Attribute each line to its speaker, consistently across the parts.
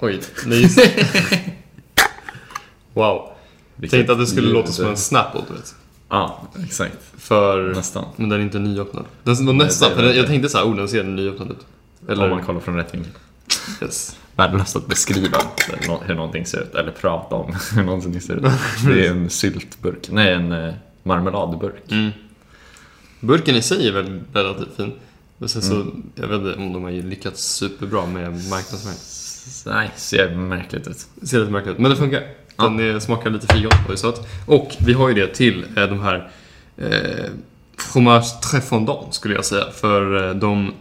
Speaker 1: Oj, det. Wow.
Speaker 2: Vilket
Speaker 1: Tänkte att det skulle låta som en Snapple, du vet.
Speaker 2: Ja, exakt.
Speaker 1: För...
Speaker 2: Nästan.
Speaker 1: Men den är inte nyöppnad. Den var nästan, för jag tänkte så här, oh den ser nyöppnad ut.
Speaker 2: Om man
Speaker 1: Eller,
Speaker 2: kollar från rätt vinkel.
Speaker 1: yes.
Speaker 2: Värdelöst att beskriva hur någonting ser ut, eller prata om hur någonting ser ut. Det är en syltburk, nej en eh, marmeladburk.
Speaker 1: Mm. Burken i sig är väl relativt fin. Men sen så,
Speaker 2: Mm.
Speaker 1: jag vet inte om de har lyckats superbra med marknadsföring.
Speaker 2: Nej, ser märkligt ut.
Speaker 1: Ser lite märkligt ut, men det funkar. Den är, smakar lite fikon och är söt. Och vi har ju det till eh, de här eh, fromage très fondant skulle jag säga. För eh, de...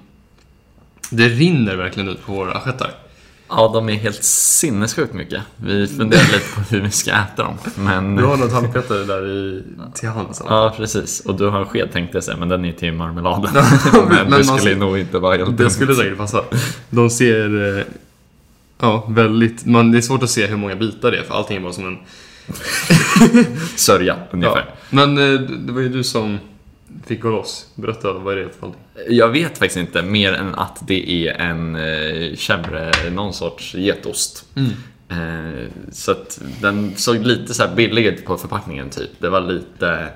Speaker 1: Det rinner verkligen ut på våra assietter.
Speaker 2: Ja, de är helt sinnessjukt mycket. Vi funderar lite på hur vi ska äta dem. Men...
Speaker 1: Du har några tandpetare där i, till hands.
Speaker 2: Ja, precis. Och du har en sked tänkte jag säga, men den är till marmeladen.
Speaker 1: men
Speaker 2: men
Speaker 1: man
Speaker 2: det skulle
Speaker 1: ska-
Speaker 2: nog inte vara helt
Speaker 1: Det skulle säkert passa. De ser... Ja, väldigt... Man, det är svårt att se hur många bitar det är, för allting är bara som en...
Speaker 2: Sörja,
Speaker 1: Ja.
Speaker 2: ungefär.
Speaker 1: Men eh, det var ju du som fick gå loss. Berätta, vad är det för någonting?
Speaker 2: Jag vet faktiskt inte, mer än att det är en eh, chèvre, någon sorts getost. Eh, så att den såg lite så här billig ut på förpackningen typ. Det var lite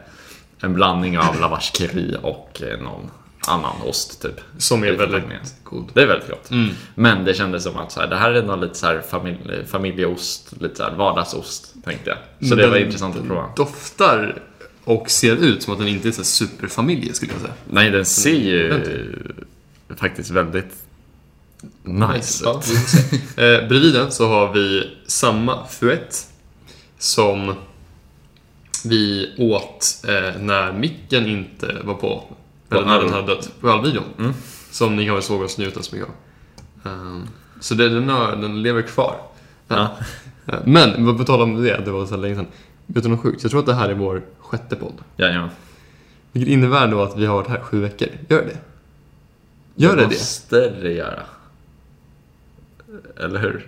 Speaker 2: en blandning av lavash curry och någon annan ost typ.
Speaker 1: Som är väldigt god.
Speaker 2: Det är väldigt gott.
Speaker 1: Mm.
Speaker 2: Men det kändes som att så här, det här är ändå lite så här familj, familjeost, lite så här vardagsost tänkte jag. Så det
Speaker 1: Den-
Speaker 2: var intressant att prova.
Speaker 1: Doftar och ser ut som att den inte är så superfamilj skulle jag säga.
Speaker 2: Nej, den ser ju
Speaker 1: Ordentligt.
Speaker 2: faktiskt väldigt nice
Speaker 1: Ja,
Speaker 2: ut.
Speaker 1: eh, bredvid den så har vi samma fuet som vi åt eh, när micken inte var på. Eller när den hade dött. På allvideon.
Speaker 2: Mm.
Speaker 1: Som ni kanske såg oss njuta så mycket av. Ehm, så det, den, har, den lever kvar.
Speaker 2: Ja.
Speaker 1: Eh, Men på tal om det, det var så länge sedan. Vet du något sjukt? Jag tror att det här är vår sjätte podd.
Speaker 2: Jajamän.
Speaker 1: Vilket innebär då att vi har varit här sju veckor. Gör det? Gör det det?
Speaker 2: måste det göra. Eller hur?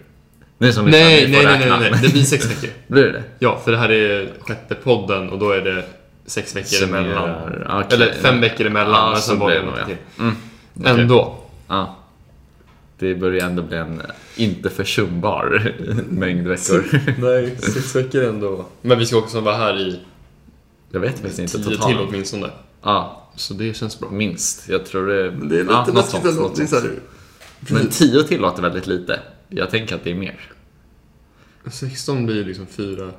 Speaker 2: Är som
Speaker 1: Nej,
Speaker 2: ni
Speaker 1: nej, nej, nej, nej. Det blir sex veckor.
Speaker 2: Blir det det?
Speaker 1: Ja, för det här är sjätte podden och då är det sex veckor
Speaker 2: Summerar.
Speaker 1: emellan.
Speaker 2: Okej.
Speaker 1: Eller fem veckor emellan,
Speaker 2: Ja,
Speaker 1: men
Speaker 2: så
Speaker 1: sen var det något
Speaker 2: ja.
Speaker 1: till.
Speaker 2: Mm. Okej.
Speaker 1: Ändå.
Speaker 2: Ja. Det börjar ändå bli en inte försumbar mängd veckor.
Speaker 1: Nej, sex veckor ändå. Men vi ska också vara här i
Speaker 2: Jag vet faktiskt inte
Speaker 1: tio till åtminstone.
Speaker 2: Ja,
Speaker 1: Så det känns bra.
Speaker 2: minst. Jag tror det...
Speaker 1: Det är lite
Speaker 2: ja, något sånt, något sånt. Men tio till låter väldigt lite. Jag tänker att det är mer.
Speaker 1: 16 blir liksom fyra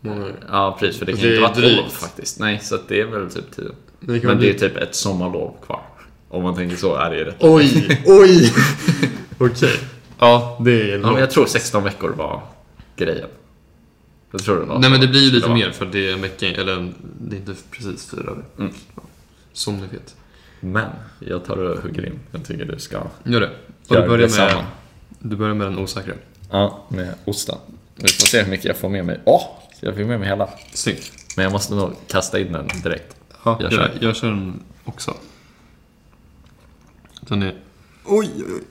Speaker 1: månader.
Speaker 2: Ja, precis. För det kan
Speaker 1: det
Speaker 2: inte
Speaker 1: är
Speaker 2: vara
Speaker 1: drygt.
Speaker 2: faktiskt. Nej, så att det är väl typ tio.
Speaker 1: Men det kan
Speaker 2: Men
Speaker 1: bli...
Speaker 2: det är typ ett sommarlov kvar. Om man tänker så är det ju rätt.
Speaker 1: Oj, oj! Okej. Ja, det är
Speaker 2: Ja, men jag tror 16 veckor var grejen. Jag tror det var
Speaker 1: Nej men det blir ju lite mer för det är en vecka, eller det är inte precis fyra veckor.
Speaker 2: Mm.
Speaker 1: Som ni vet.
Speaker 2: Men jag tar och hugger in. Jag tycker du ska
Speaker 1: Gör det. Och du börjar, med, du börjar med den osäkra.
Speaker 2: Ja, med osten. Vi får se hur mycket jag får med mig. Åh! Jag fick med mig hela.
Speaker 1: Snyggt.
Speaker 2: Men jag måste nog kasta in den direkt.
Speaker 1: Ja,
Speaker 2: Jag
Speaker 1: jag,
Speaker 2: kör.
Speaker 1: kör. jag kör den också. Den är... Oj, oj, oj.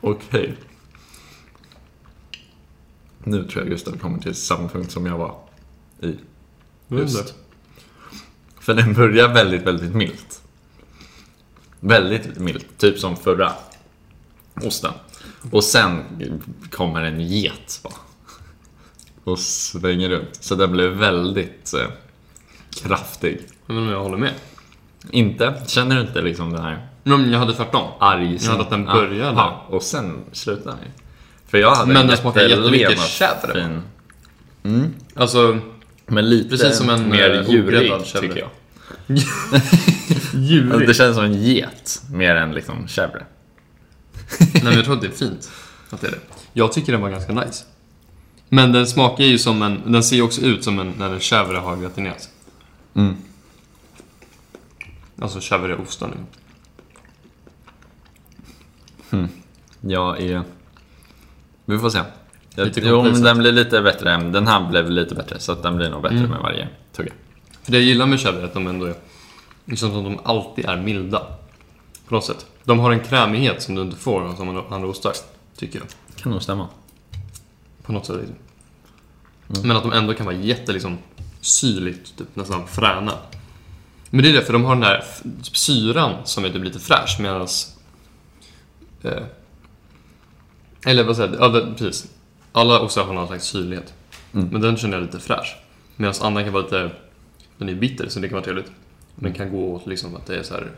Speaker 2: Okej. Nu tror jag Gustav kommer till samma punkt som jag var i. Just. För den börjar väldigt, väldigt milt. Väldigt milt, typ som förra osten. Och sen kommer en get bara. Och svänger runt. Så den blev väldigt eh, kraftig.
Speaker 1: Om jag håller med.
Speaker 2: Inte? Känner du inte liksom den här
Speaker 1: Men jag hade tvärtom.
Speaker 2: arg...
Speaker 1: Jag hade att den började.
Speaker 2: Ja, och sen slutar den. För jag hade
Speaker 1: Men
Speaker 2: en
Speaker 1: den
Speaker 2: jättelemma
Speaker 1: jättemycket chèvre,
Speaker 2: fin.
Speaker 1: Alltså,
Speaker 2: Men lite
Speaker 1: Precis som en,
Speaker 2: mer
Speaker 1: eh,
Speaker 2: djurig tycker jag.
Speaker 1: djurigt.
Speaker 2: Alltså, det känns som en get mer än liksom chèvre.
Speaker 1: Nej men jag tror att det är fint. Att det är det. Jag tycker den var ganska nice. Men den smakar ju som en... Den ser ju också ut som en när en chèvre har gratinerats.
Speaker 2: Mm.
Speaker 1: Alltså chèvreosten. liksom.
Speaker 2: Jag är... Vi får se. Jag,
Speaker 1: Lite
Speaker 2: jo, men den blir lite bättre. Den här blev lite bättre, så att den blir nog bättre
Speaker 1: Mm.
Speaker 2: med varje tugga.
Speaker 1: För det jag gillar med chèvre är att de ändå är... Det känns som att de alltid är milda. På något sätt. De har en krämighet som du inte får av andra ostar. Tycker jag.
Speaker 2: Kan nog stämma.
Speaker 1: På något sätt. Liksom.
Speaker 2: Mm.
Speaker 1: Men att de ändå kan vara jätte liksom syrligt, typ nästan fräna. Men det är det, för de har den här f- syran som är typ lite fräsch medans... Eh, eller vad säger jag? Ja, det, precis. Alla ostar har någon slags syrlighet.
Speaker 2: Mm.
Speaker 1: Men den känner jag lite fräsch. Medan annan kan vara lite... Den är bitter, så det kan vara trevligt. Den kan gå åt liksom att det är så här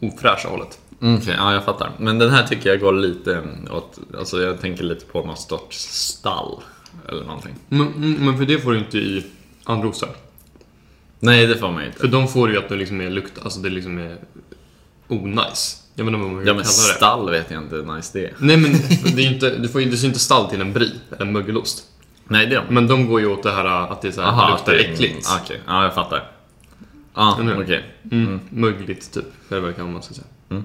Speaker 1: ofräscha hållet.
Speaker 2: Mm, Okej, ja jag fattar. Men den här tycker jag går lite åt, alltså jag tänker lite på någon sorts stall. Eller någonting.
Speaker 1: Men, mm, men för det får du inte i andra ostar.
Speaker 2: Nej, det får man inte.
Speaker 1: För de får ju att det liksom är lukt, alltså det liksom är onajs. Jag vet inte vad man vill
Speaker 2: Ja men
Speaker 1: kalla det.
Speaker 2: stall vet jag inte hur nice det är.
Speaker 1: Nej men det är inte, du får ju ju inte stall till en brie, eller en mögelost.
Speaker 2: Nej, det är
Speaker 1: Men de går ju åt det här att det är så här,
Speaker 2: Aha,
Speaker 1: luktar
Speaker 2: det-
Speaker 1: äckligt.
Speaker 2: Okej, ja jag fattar. Ja,
Speaker 1: hur?
Speaker 2: okej.
Speaker 1: Mm. Mögligt typ, det kan man ska säga.
Speaker 2: Mm.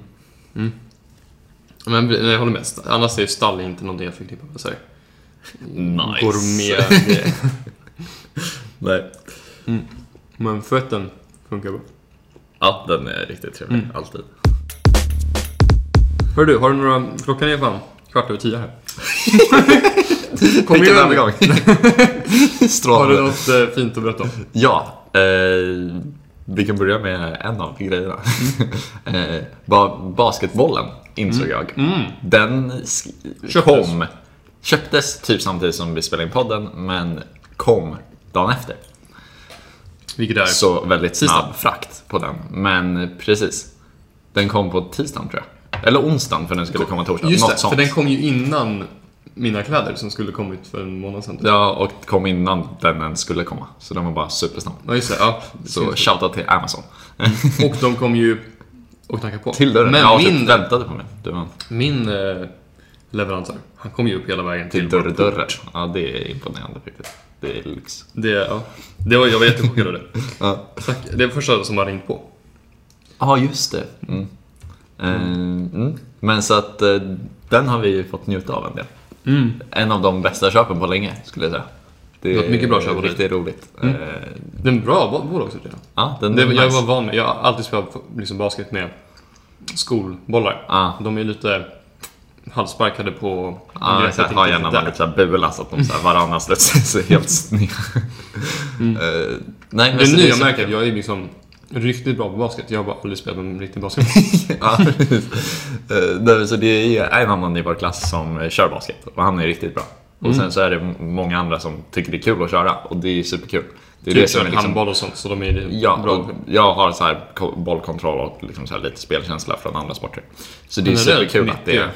Speaker 1: Mm. Men nej, jag håller med. Annars är ju stall inte någonting jag förknippar med så här.
Speaker 2: Nice.
Speaker 1: Gourmet.
Speaker 2: Nej.
Speaker 1: men fötten funkar bra.
Speaker 2: Ja, den är riktigt trevlig.
Speaker 1: Mm.
Speaker 2: Alltid.
Speaker 1: Hör du, har du några... Klockan är fan kvart över tio här. Kom igen
Speaker 2: övergång.
Speaker 1: Har du
Speaker 2: Strålande.
Speaker 1: något eh, fint att berätta om?
Speaker 2: Ja, eh, vi kan börja med en av grejerna. eh, ba basketbollen insåg jag.
Speaker 1: Mm.
Speaker 2: Den
Speaker 1: Köptes.
Speaker 2: kom, köptes typ samtidigt som vi spelade in podden, men kom dagen efter.
Speaker 1: Vilket är...
Speaker 2: Så väldigt snabb
Speaker 1: Tisdag.
Speaker 2: frakt på den. Men precis. Den kom på tisdagen tror jag. Eller onsdagen för den skulle komma torsdag.
Speaker 1: Just
Speaker 2: Något
Speaker 1: det, för den kom ju innan mina kläder som skulle kommit för en månad sedan.
Speaker 2: Ja, och kom innan den ens skulle komma. Så den var bara supersnabb.
Speaker 1: Ja, just det. Ja, det
Speaker 2: Så shoutout till Amazon.
Speaker 1: Och de kom ju och knackade på.
Speaker 2: Till dörren.
Speaker 1: Men
Speaker 2: ja,
Speaker 1: min,
Speaker 2: typ väntade på mig. Var
Speaker 1: min eh, leverantör, han kom ju upp hela vägen till,
Speaker 2: till dörr, dörren. Ja, det är imponerande faktiskt. Det är lyx.
Speaker 1: Det, ja, det var, jag var jättechockad av det.
Speaker 2: Ja,
Speaker 1: Tack. Det är första som har ringt på.
Speaker 2: ah, just det. Mm. Eh, mm. Men så att eh, den har vi fått njuta av en del.
Speaker 1: Mm.
Speaker 2: En av de bästa köpen på länge, skulle jag säga. Det
Speaker 1: var ett mycket bra köp.
Speaker 2: Riktigt roligt.
Speaker 1: Mm.
Speaker 2: Eh,
Speaker 1: Det är en bra bo- boll också tror jag.
Speaker 2: ja, den
Speaker 1: Det,
Speaker 2: är
Speaker 1: jag
Speaker 2: nice.
Speaker 1: var van med, jag har alltid spelat liksom basket med skolbollar.
Speaker 2: Ja.
Speaker 1: De är lite halvsparkade på...
Speaker 2: Ja,
Speaker 1: greppet
Speaker 2: så här,
Speaker 1: inte
Speaker 2: ha
Speaker 1: riktigt
Speaker 2: gärna man lite såhär bula så att de såhär varannan studsar sig helt sned.
Speaker 1: Mm.
Speaker 2: Eh, nej,
Speaker 1: Det är jag märker att jag är liksom riktigt bra på basket. Jag har bara aldrig spelat med riktig basket.
Speaker 2: ja. Eh, så det är en annan i vår klass som eh, kör basket och han är riktigt bra. Och
Speaker 1: Mm.
Speaker 2: sen så är det många andra som tycker det är kul att köra och det är superkul. Det är
Speaker 1: Typ
Speaker 2: det som är liksom,
Speaker 1: handboll och sånt, så de är
Speaker 2: Ja,
Speaker 1: bra.
Speaker 2: jag har så här ko- bollkontroll och liksom så här lite spelkänsla från andra sporter. Så det är
Speaker 1: är det
Speaker 2: superkul att det är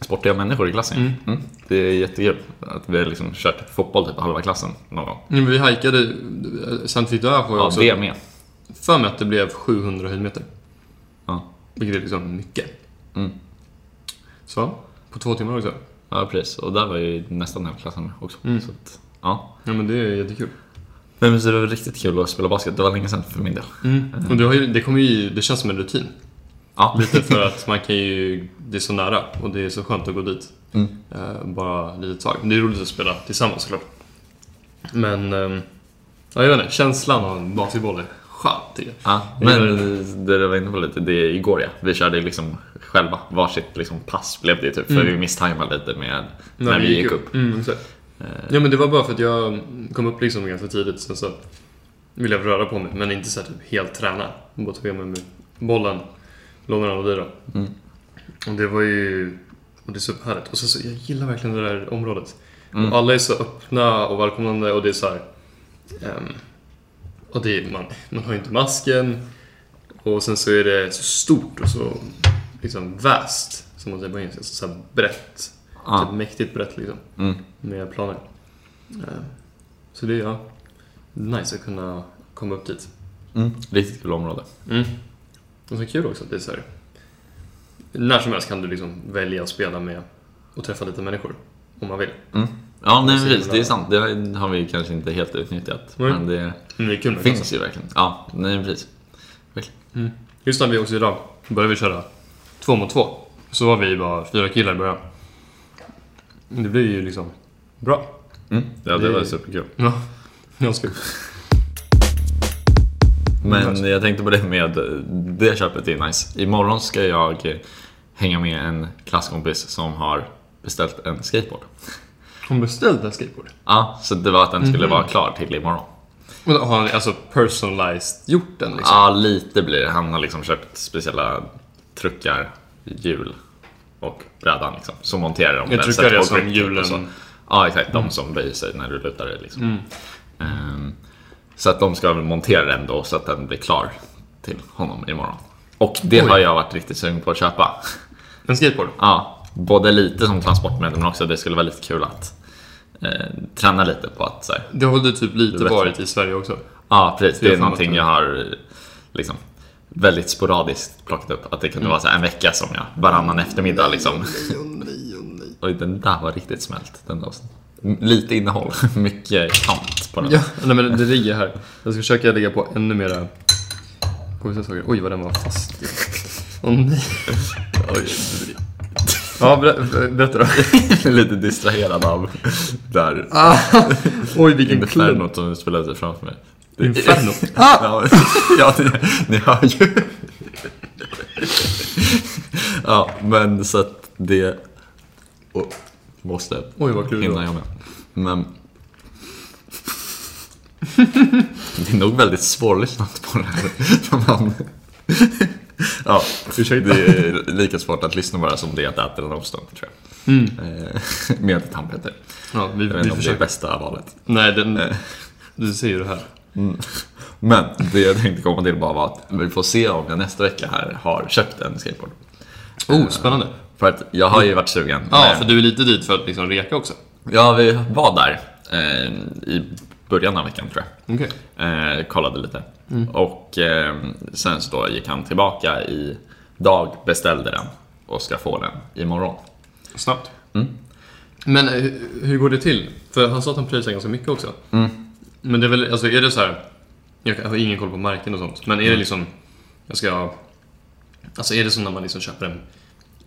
Speaker 2: sportiga människor i klassen. Mm. Det är jättekul att vi har liksom kört fotboll typ halva klassen någon gång.
Speaker 1: Mm, Vi hajkade, Saint Victor får jag
Speaker 2: Ja,
Speaker 1: också
Speaker 2: det med.
Speaker 1: För mig att det blev 700 höjdmeter.
Speaker 2: Ja.
Speaker 1: Vilket är liksom mycket.
Speaker 2: Mm.
Speaker 1: Så, på två timmar också.
Speaker 2: Ja, precis. Och där var ju nästan hela klassen också.
Speaker 1: Mm.
Speaker 2: Så att, ja.
Speaker 1: Ja men det är jättekul.
Speaker 2: Men så det var riktigt kul att spela basket. Det var länge sedan för min del.
Speaker 1: Och det, har ju, det kommer ju, det känns som en rutin.
Speaker 2: Ja,
Speaker 1: Lite för att man kan ju, det är så nära och det är så skönt att gå dit.
Speaker 2: Mm.
Speaker 1: Eh, bara lite tag. Det är roligt att spela tillsammans såklart. Men, ehm, ja jag vet inte, känslan av basketboll är skön tycker jag.
Speaker 2: Ja, men det du var inne på lite, det är igår ja. Vi körde liksom själva varsitt liksom pass blev det typ. För
Speaker 1: Mm.
Speaker 2: vi misstajmade lite med när, vi gick upp.
Speaker 1: Mm, exakt.
Speaker 2: Eh,
Speaker 1: Ja men det var bara för att jag kom upp liksom ganska tidigt. Sen så ville jag röra på mig, men inte så här typ helt träna. Bara tog med mig bollen, lånade den av dig då.
Speaker 2: Mm.
Speaker 1: Och det var ju... Och det är superhärligt. Och så, så, jag gillar verkligen det där området.
Speaker 2: Mm.
Speaker 1: Alla är så öppna och välkomnande och det är så här... ehm, och det man, man har ju inte masken. Och sen så är det så stort och så liksom väst, som man säger på engelska. Så här brett.
Speaker 2: Ja.
Speaker 1: Typ mäktigt brett liksom
Speaker 2: Mm.
Speaker 1: med planer. Eh, Så det är ja, nice att kunna komma upp dit.
Speaker 2: Mm. Riktigt kul område.
Speaker 1: Mm. Och så kul också att det är så här. När som helst kan du liksom välja att spela med och träffa lite människor. Om man vill.
Speaker 2: Mm. Ja, nej, precis. Det är sant. Det har- vi kanske inte helt utnyttjat.
Speaker 1: Nej.
Speaker 2: Men det
Speaker 1: Men det
Speaker 2: finns ju verkligen. Ja, nej precis.
Speaker 1: Mm. Just när vi också idag började vi köra två mot två. Så var vi bara fyra killar i början. Det blir ju liksom bra.
Speaker 2: Mm. Ja, det
Speaker 1: Det-
Speaker 2: var superkul.
Speaker 1: Ja, ganska kul.
Speaker 2: Men
Speaker 1: Nice.
Speaker 2: jag tänkte på det med det köpet är nice. Imorgon ska jag hänga med en klasskompis som har beställt en skateboard.
Speaker 1: Hon beställde en skateboard.
Speaker 2: Ja, så det var att den skulle
Speaker 1: Mhm.
Speaker 2: vara klar till imorgon.
Speaker 1: Då har han alltså personalized gjort den liksom?
Speaker 2: Ja, lite blir det. Han har liksom köpt speciella truckar, hjul och brädan liksom. Så monterar de
Speaker 1: Jag
Speaker 2: det,
Speaker 1: truckar är som hjulen-.
Speaker 2: Ja, exakt. De som böjer sig när du lutar dig liksom. Ehm, så att de ska väl montera den då så att den blir klar till honom imorgon. Och det
Speaker 1: Oj.
Speaker 2: har jag varit riktigt sugen på att köpa.
Speaker 1: En skateboard?
Speaker 2: Ja, både lite som transportmedel men också det skulle vara lite kul att eh, träna lite på att så här,
Speaker 1: Det har du typ lite
Speaker 2: Du
Speaker 1: varit i Sverige också?
Speaker 2: Ja, precis. Det är någonting jag har liksom väldigt sporadiskt plockat upp. Att det kunde vara så här en vecka som jag varannan eftermiddag liksom. Oj, den där var riktigt smält. Den där. Lite innehåll, mycket kant på den.
Speaker 1: Ja, nej men det ligger här. Jag ska försöka lägga på ännu mera konstiga saker. Oj, vad den var fast. Åh nej.
Speaker 2: Oj,
Speaker 1: Ja, ber- berätta då.
Speaker 2: lite distraherad av där
Speaker 1: Ah, oj, vilken klubb.
Speaker 2: Infernot som utspelar sig framför mig.
Speaker 1: Inferno.
Speaker 2: Ja, ja ni, ni hör ju. Ja, men så att det och, måste
Speaker 1: Oj, vad kul
Speaker 2: hinna jag med. Men det är nog väldigt svårlyssnat på det här. Ja,
Speaker 1: Ursäkta.
Speaker 2: det är lika svårt att lyssna bara som det är att äta en ostron, tror jag.
Speaker 1: Mm.
Speaker 2: Eh, Med tandpetter.
Speaker 1: Ja, vi,
Speaker 2: Jag vet inte om det är bästa valet.
Speaker 1: Nej, den...
Speaker 2: Eh.
Speaker 1: Du ser ju det här.
Speaker 2: Men det jag tänkte komma till bara var att vi får se om jag nästa vecka här har köpt en skateboard.
Speaker 1: Oh, spännande.
Speaker 2: För att jag har ju varit sugen.
Speaker 1: Ja,
Speaker 2: men-
Speaker 1: för du är lite dit för att liksom reka också.
Speaker 2: Ja, vi var där eh, i början av veckan tror jag.
Speaker 1: Okej.
Speaker 2: Eh, kollade lite.
Speaker 1: Mm.
Speaker 2: Och eh, sen så då gick han tillbaka i dag, beställde den och ska få den imorgon.
Speaker 1: Snabbt.
Speaker 2: Mm.
Speaker 1: Men eh, hur, hur går det till? För han sa att han pröjsar ganska mycket också.
Speaker 2: Mm.
Speaker 1: Men det är väl, alltså är det så här... Jag har ingen koll på märken och sånt. Men är
Speaker 2: Mm.
Speaker 1: det liksom... Jag ska... Alltså är det som när man liksom köper en...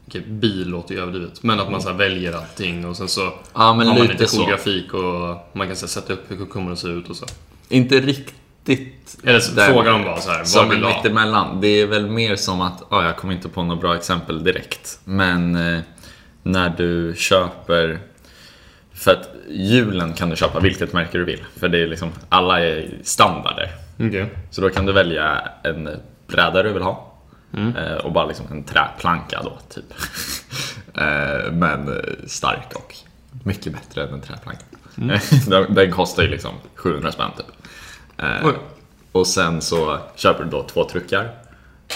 Speaker 1: Okej, bil låter ju överdrivet. Men att man så här väljer allting och sen så
Speaker 2: Ja, men
Speaker 1: har man
Speaker 2: lite så.
Speaker 1: cool grafik och man kan så här, sätta upp hur det kommer att se ut och så.
Speaker 2: Inte riktigt
Speaker 1: Eller så frågar de bara så här,
Speaker 2: som
Speaker 1: vill
Speaker 2: en
Speaker 1: du ha?
Speaker 2: mittemellan. Det är väl mer som att, ja, jag kommer inte på något bra exempel direkt. Men eh, när du köper, för att hjulen kan du köpa vilket märke du vill. För det är liksom, alla är standarder.
Speaker 1: Okej.
Speaker 2: Så då kan du välja en bräda du vill ha.
Speaker 1: Mm.
Speaker 2: Eh, och bara liksom en träplanka då, typ. eh, men stark och mycket bättre än en träplanka. den, den kostar ju liksom 700 spänn typ. Eh,
Speaker 1: Oj.
Speaker 2: och sen så köper du då två truckar.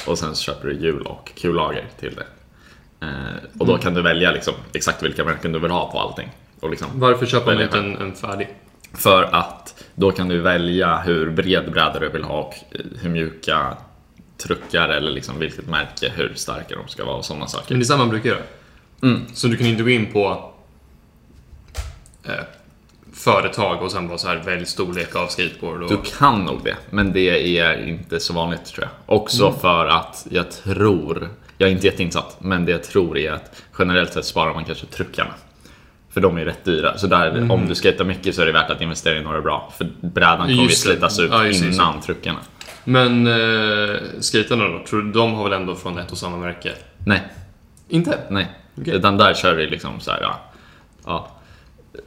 Speaker 2: Och sen så köper du hjul och kullager till det. Och då kan du välja liksom exakt vilka märken du vill ha på allting. Liksom
Speaker 1: Varför köper man inte en, en färdig?
Speaker 2: för att då kan du välja hur bred bräda du vill ha och hur mjuka truckar eller liksom vilket märke, hur starka de ska vara och sådana saker.
Speaker 1: Men det är samma man brukar göra.
Speaker 2: Mm.
Speaker 1: Så du kan inte gå in på eh, företag och sen bara så här välj storlek av skateboard och...
Speaker 2: Du kan nog det, men det är inte så vanligt tror jag. Också
Speaker 1: Mm.
Speaker 2: för att jag tror, jag är inte jätteinsatt, men det jag tror är att generellt sett sparar man kanske truckarna. För de är rätt dyra. Så där,
Speaker 1: Mm.
Speaker 2: om du skater mycket så är det värt att investera i några bra. För brädan kommer ju slitas ut
Speaker 1: Ja, just det, just
Speaker 2: innan truckarna.
Speaker 1: Men eh, skaterna då? Tror du, de har väl ändå från ett och samma märke?
Speaker 2: Nej,
Speaker 1: Inte?
Speaker 2: Nej,
Speaker 1: Okej.
Speaker 2: utan där kör du liksom så här, ja, ja,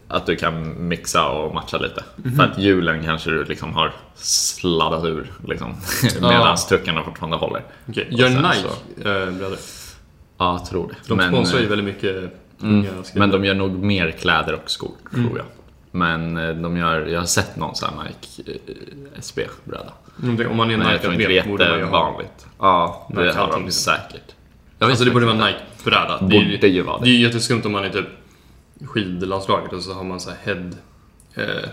Speaker 2: att du kan mixa och matcha lite.
Speaker 1: Mhm.
Speaker 2: För att hjulen kanske du liksom har sladdat ur liksom, medan truckarna fortfarande håller. Och
Speaker 1: Gör Nike
Speaker 2: så-
Speaker 1: eh, bröder?
Speaker 2: Ja, jag tror det.
Speaker 1: De sponsrar ju
Speaker 2: eh,
Speaker 1: väldigt mycket
Speaker 2: mm, men de gör nog mer kläder och skor,
Speaker 1: Mm.
Speaker 2: tror jag. Men eh, de gör, jag har sett någon sån här Nike eh, SB-bräda.
Speaker 1: Mm, Om man är Nike-atlet borde man ju ha.
Speaker 2: jättevanligt. Ja, det har de säkert. Jag
Speaker 1: Alltså det borde vara. Nike-bräda. Det
Speaker 2: Borde ju vara
Speaker 1: Det
Speaker 2: det.
Speaker 1: är ju jätteskumt om man är typ skidlandslaget och så har man så här head, eh,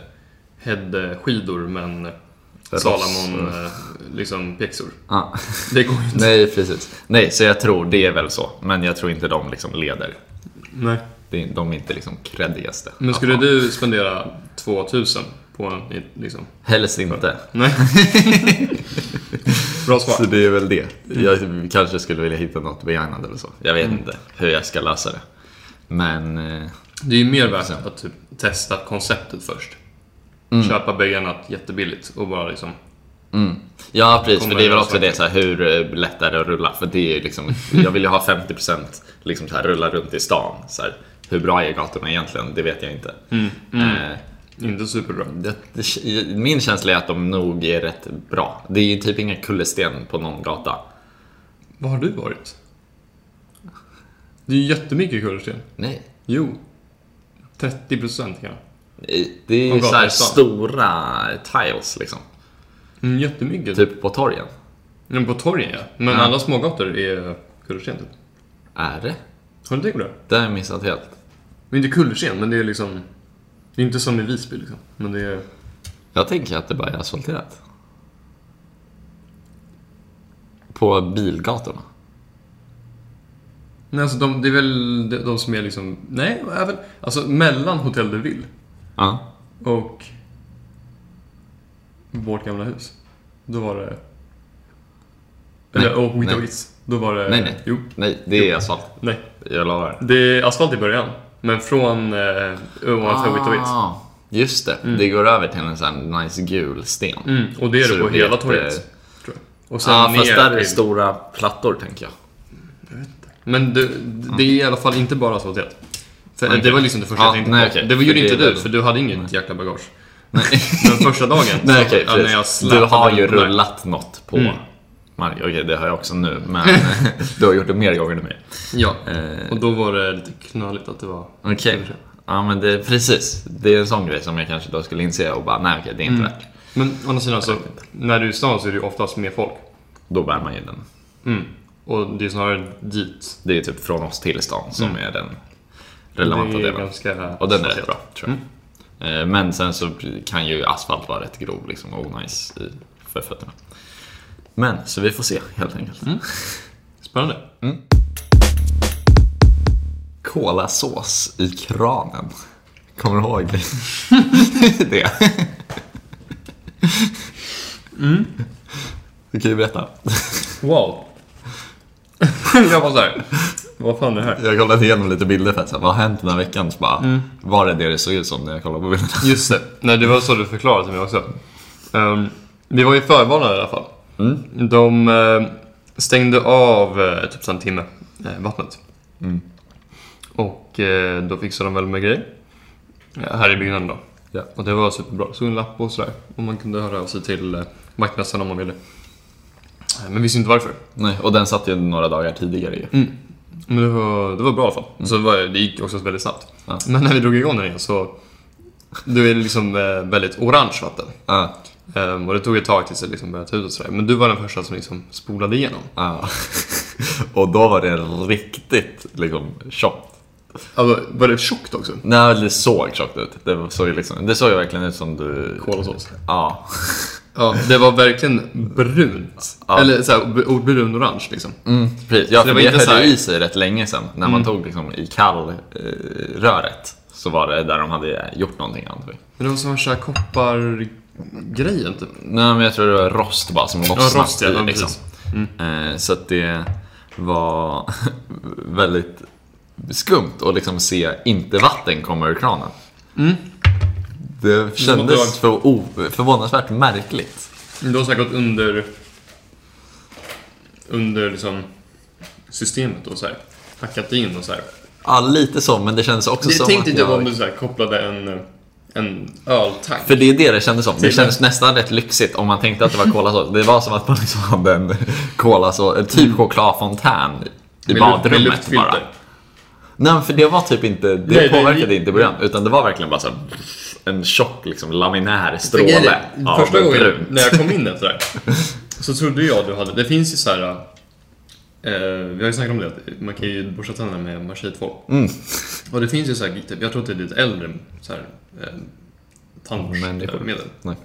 Speaker 1: head-skidor men Salomon eh, liksom pjäxor.
Speaker 2: Ja.
Speaker 1: Det går ju inte.
Speaker 2: Nej, precis. Nej, så jag tror det är väl så. Men jag tror inte de liksom leder.
Speaker 1: Nej.
Speaker 2: Det De är inte liksom creddigaste.
Speaker 1: Men skulle du spendera 2000 på en liksom?
Speaker 2: Helst inte.
Speaker 1: Nej. Bra
Speaker 2: Så
Speaker 1: svar.
Speaker 2: det är väl det. Jag kanske skulle vilja hitta något begagnat eller så. Jag vet inte hur jag ska lösa det. Men... eh,
Speaker 1: Det är ju mer värt att typ testa konceptet först.
Speaker 2: Mm.
Speaker 1: Köpa begagnat jättebilligt och bara liksom...
Speaker 2: Mm. Ja, precis. För det är väl också det, så här, hur eh, lätt är det att rulla? För det är liksom, jag vill ju ha 50% liksom så här, rulla runt i stan. Så här, hur bra är gatorna egentligen? Det vet jag inte.
Speaker 1: Mm. Mm.
Speaker 2: Eh,
Speaker 1: Inte superbra.
Speaker 2: Det, det, min känsla är att de nog är rätt bra. Det är ju typ inga kullersten på någon gata.
Speaker 1: Var har du varit? Det är ju jättemycket kullersten.
Speaker 2: Nej.
Speaker 1: Jo. 30 procent kanske.
Speaker 2: Det
Speaker 1: På
Speaker 2: är så här
Speaker 1: gatan.
Speaker 2: stora tiles liksom.
Speaker 1: Mm, jättemycket.
Speaker 2: Typ på torgen.
Speaker 1: Men på torgen ja. Men
Speaker 2: Ja.
Speaker 1: alla smågator är kullersten typ.
Speaker 2: Är det?
Speaker 1: Har du tänkt på det?
Speaker 2: Det har jag missat helt.
Speaker 1: Det är inte kullersten, men det är liksom... Det är inte som i Visby liksom. Men det är...
Speaker 2: Jag tänker att det bara är asfalterat. På bilgatorna.
Speaker 1: Nej, alltså de, det är väl de, de som är liksom... Nej, även... Alltså mellan Hotell de Ville
Speaker 2: Ja.
Speaker 1: och vårt gamla hus. Då var det...
Speaker 2: Nej,
Speaker 1: Eller, och Vita
Speaker 2: nej.
Speaker 1: Wits. Då var det...
Speaker 2: Nej, nej.
Speaker 1: Jo,
Speaker 2: Nej, det är asfalt.
Speaker 1: nej.
Speaker 2: Jag lovar.
Speaker 1: Det är asfalt i början. Men från eh, ovanför Vita Wits.
Speaker 2: Ah, just det. Det går över till en sån nice gul sten.
Speaker 1: Mm, och det är det på
Speaker 2: det
Speaker 1: hela
Speaker 2: ett,
Speaker 1: torget.
Speaker 2: eh,
Speaker 1: Tror jag. Och sen ner
Speaker 2: fast där är det stora plattor, tänker jag.
Speaker 1: Men det, det är i alla fall inte bara asfalterat.
Speaker 2: Okej.
Speaker 1: Det var liksom det första
Speaker 2: Ja,
Speaker 1: jag tänkte
Speaker 2: nej,
Speaker 1: på.
Speaker 2: okej.
Speaker 1: Det var
Speaker 2: För
Speaker 1: ju
Speaker 2: det
Speaker 1: inte du, för du hade inget jäkla bagage.
Speaker 2: Nej,
Speaker 1: Men första dagen,
Speaker 2: nej
Speaker 1: ja, när jag.
Speaker 2: Du har ju rullat något på
Speaker 1: Mm.
Speaker 2: Mark. Okej, det har jag också nu, men du har gjort det mer gånger än mig.
Speaker 1: Ja,
Speaker 2: Eh,
Speaker 1: och då var det lite knöligt att det var...
Speaker 2: Okej. Ja, men det, precis. Det är en sån grej som jag kanske då skulle inse och bara, nej okej, det är inte
Speaker 1: Mm.
Speaker 2: värt.
Speaker 1: Men å andra sidan så, när du är i stan så är det ju oftast mer folk.
Speaker 2: Då bär man ju den.
Speaker 1: Mm. Och det är snarare dit.
Speaker 2: Det är typ från oss till stan som
Speaker 1: Mm.
Speaker 2: är den relevanta delen.
Speaker 1: ganska...
Speaker 2: Och den är rätt bra, tror jag. Eh, Men sen så kan ju asfalt vara rätt grov liksom, och nice för fötterna. Men, så vi får se helt enkelt.
Speaker 1: Spännande.
Speaker 2: Kolasås i kranen. Kommer du ihåg det?
Speaker 1: Mm.
Speaker 2: Du kan ju berätta.
Speaker 1: Wow. jag var såhär, vad fan är det här?
Speaker 2: Jag kollade igenom lite bilder för att säga, vad har hänt den här veckan? Så bara,
Speaker 1: Mm.
Speaker 2: Var det det det såg ut som när jag kollade på bilderna?
Speaker 1: Just det. Nej, det var så du förklarade till mig också. Um, vi var ju förvarnade i alla fall.
Speaker 2: Mm.
Speaker 1: De eh, stängde av eh, typ så en timme, eh, vattnet.
Speaker 2: Mm.
Speaker 1: Och eh, då fixade de väl med grejer. Här i byggnaden då.
Speaker 2: Ja.
Speaker 1: Och det var superbra. Så en lapp och sådär. Och man kunde höra av sig till vaktmästaren om man ville. Men visste inte varför.
Speaker 2: Nej, och den satt ju några dagar tidigare ju.
Speaker 1: Mm. Men det var, det var bra i alla fall. Så det, var, det gick också väldigt snabbt.
Speaker 2: Ja.
Speaker 1: Men när vi drog igång den igen så... Då är det liksom väldigt orange vatten.
Speaker 2: Ja.
Speaker 1: Ehm, och det tog ett tag tills det liksom började ta ut och sådär. Men du var den första som liksom spolade igenom.
Speaker 2: Ja. och då var det riktigt liksom tjockt.
Speaker 1: Alltså, var det tjockt också?
Speaker 2: Nej, det såg tjockt ut. Det såg ju liksom, det såg ju verkligen ut som du...
Speaker 1: Kolasås.
Speaker 2: Ja.
Speaker 1: Ja, det var verkligen brunt.
Speaker 2: Ja.
Speaker 1: Eller såhär, brun-orange liksom.
Speaker 2: Mm, precis. Ja,
Speaker 1: Så det var
Speaker 2: det
Speaker 1: inte
Speaker 2: höll
Speaker 1: så här-
Speaker 2: i sig rätt länge sedan. När man tog liksom i kall eh, röret. Så var det där de hade gjort någonting antar vi.
Speaker 1: Men det var som värsta koppargrejen typ.
Speaker 2: Nej, men jag tror det var rost bara som lossnat
Speaker 1: Ja, rost ja.
Speaker 2: i, liksom.
Speaker 1: Mm.
Speaker 2: Eh, Så att det var väldigt skumt att liksom se inte vatten komma ur kranen.
Speaker 1: Mm.
Speaker 2: Det kändes för, förvånansvärt märkligt.
Speaker 1: Du har säkert gått under... Under liksom systemet och så här. Hackat in och så här.
Speaker 2: Ja, lite så, men det kändes också
Speaker 1: Det
Speaker 2: som
Speaker 1: tänkte
Speaker 2: att
Speaker 1: inte
Speaker 2: jag...
Speaker 1: om du så här kopplade en, en öltank.
Speaker 2: För det är det det kändes som. Det kändes nästan rätt lyxigt om man tänkte att det var kolasås. Det var som att man liksom hade en kolasås, en typ chokladfontän i
Speaker 1: Med med
Speaker 2: badrummet
Speaker 1: luftfilter.
Speaker 2: bara. Nej, för det var typ inte, det
Speaker 1: Nej, det-
Speaker 2: påverkade inte i början. Utan det var verkligen bara så här, en tjock liksom, laminär stråle.
Speaker 1: är,
Speaker 2: av
Speaker 1: Första gången
Speaker 2: brunt.
Speaker 1: när jag kom in där sådär, så trodde jag du hade, det finns ju så här. Eh, vi har ju snackat om det, att man kan ju borsta tänderna med maskintvål.
Speaker 2: Mm.
Speaker 1: Och det finns ju så här, typ, jag tror att det är lite äldre så här, eh, tandvårdsmedel.
Speaker 2: Nej.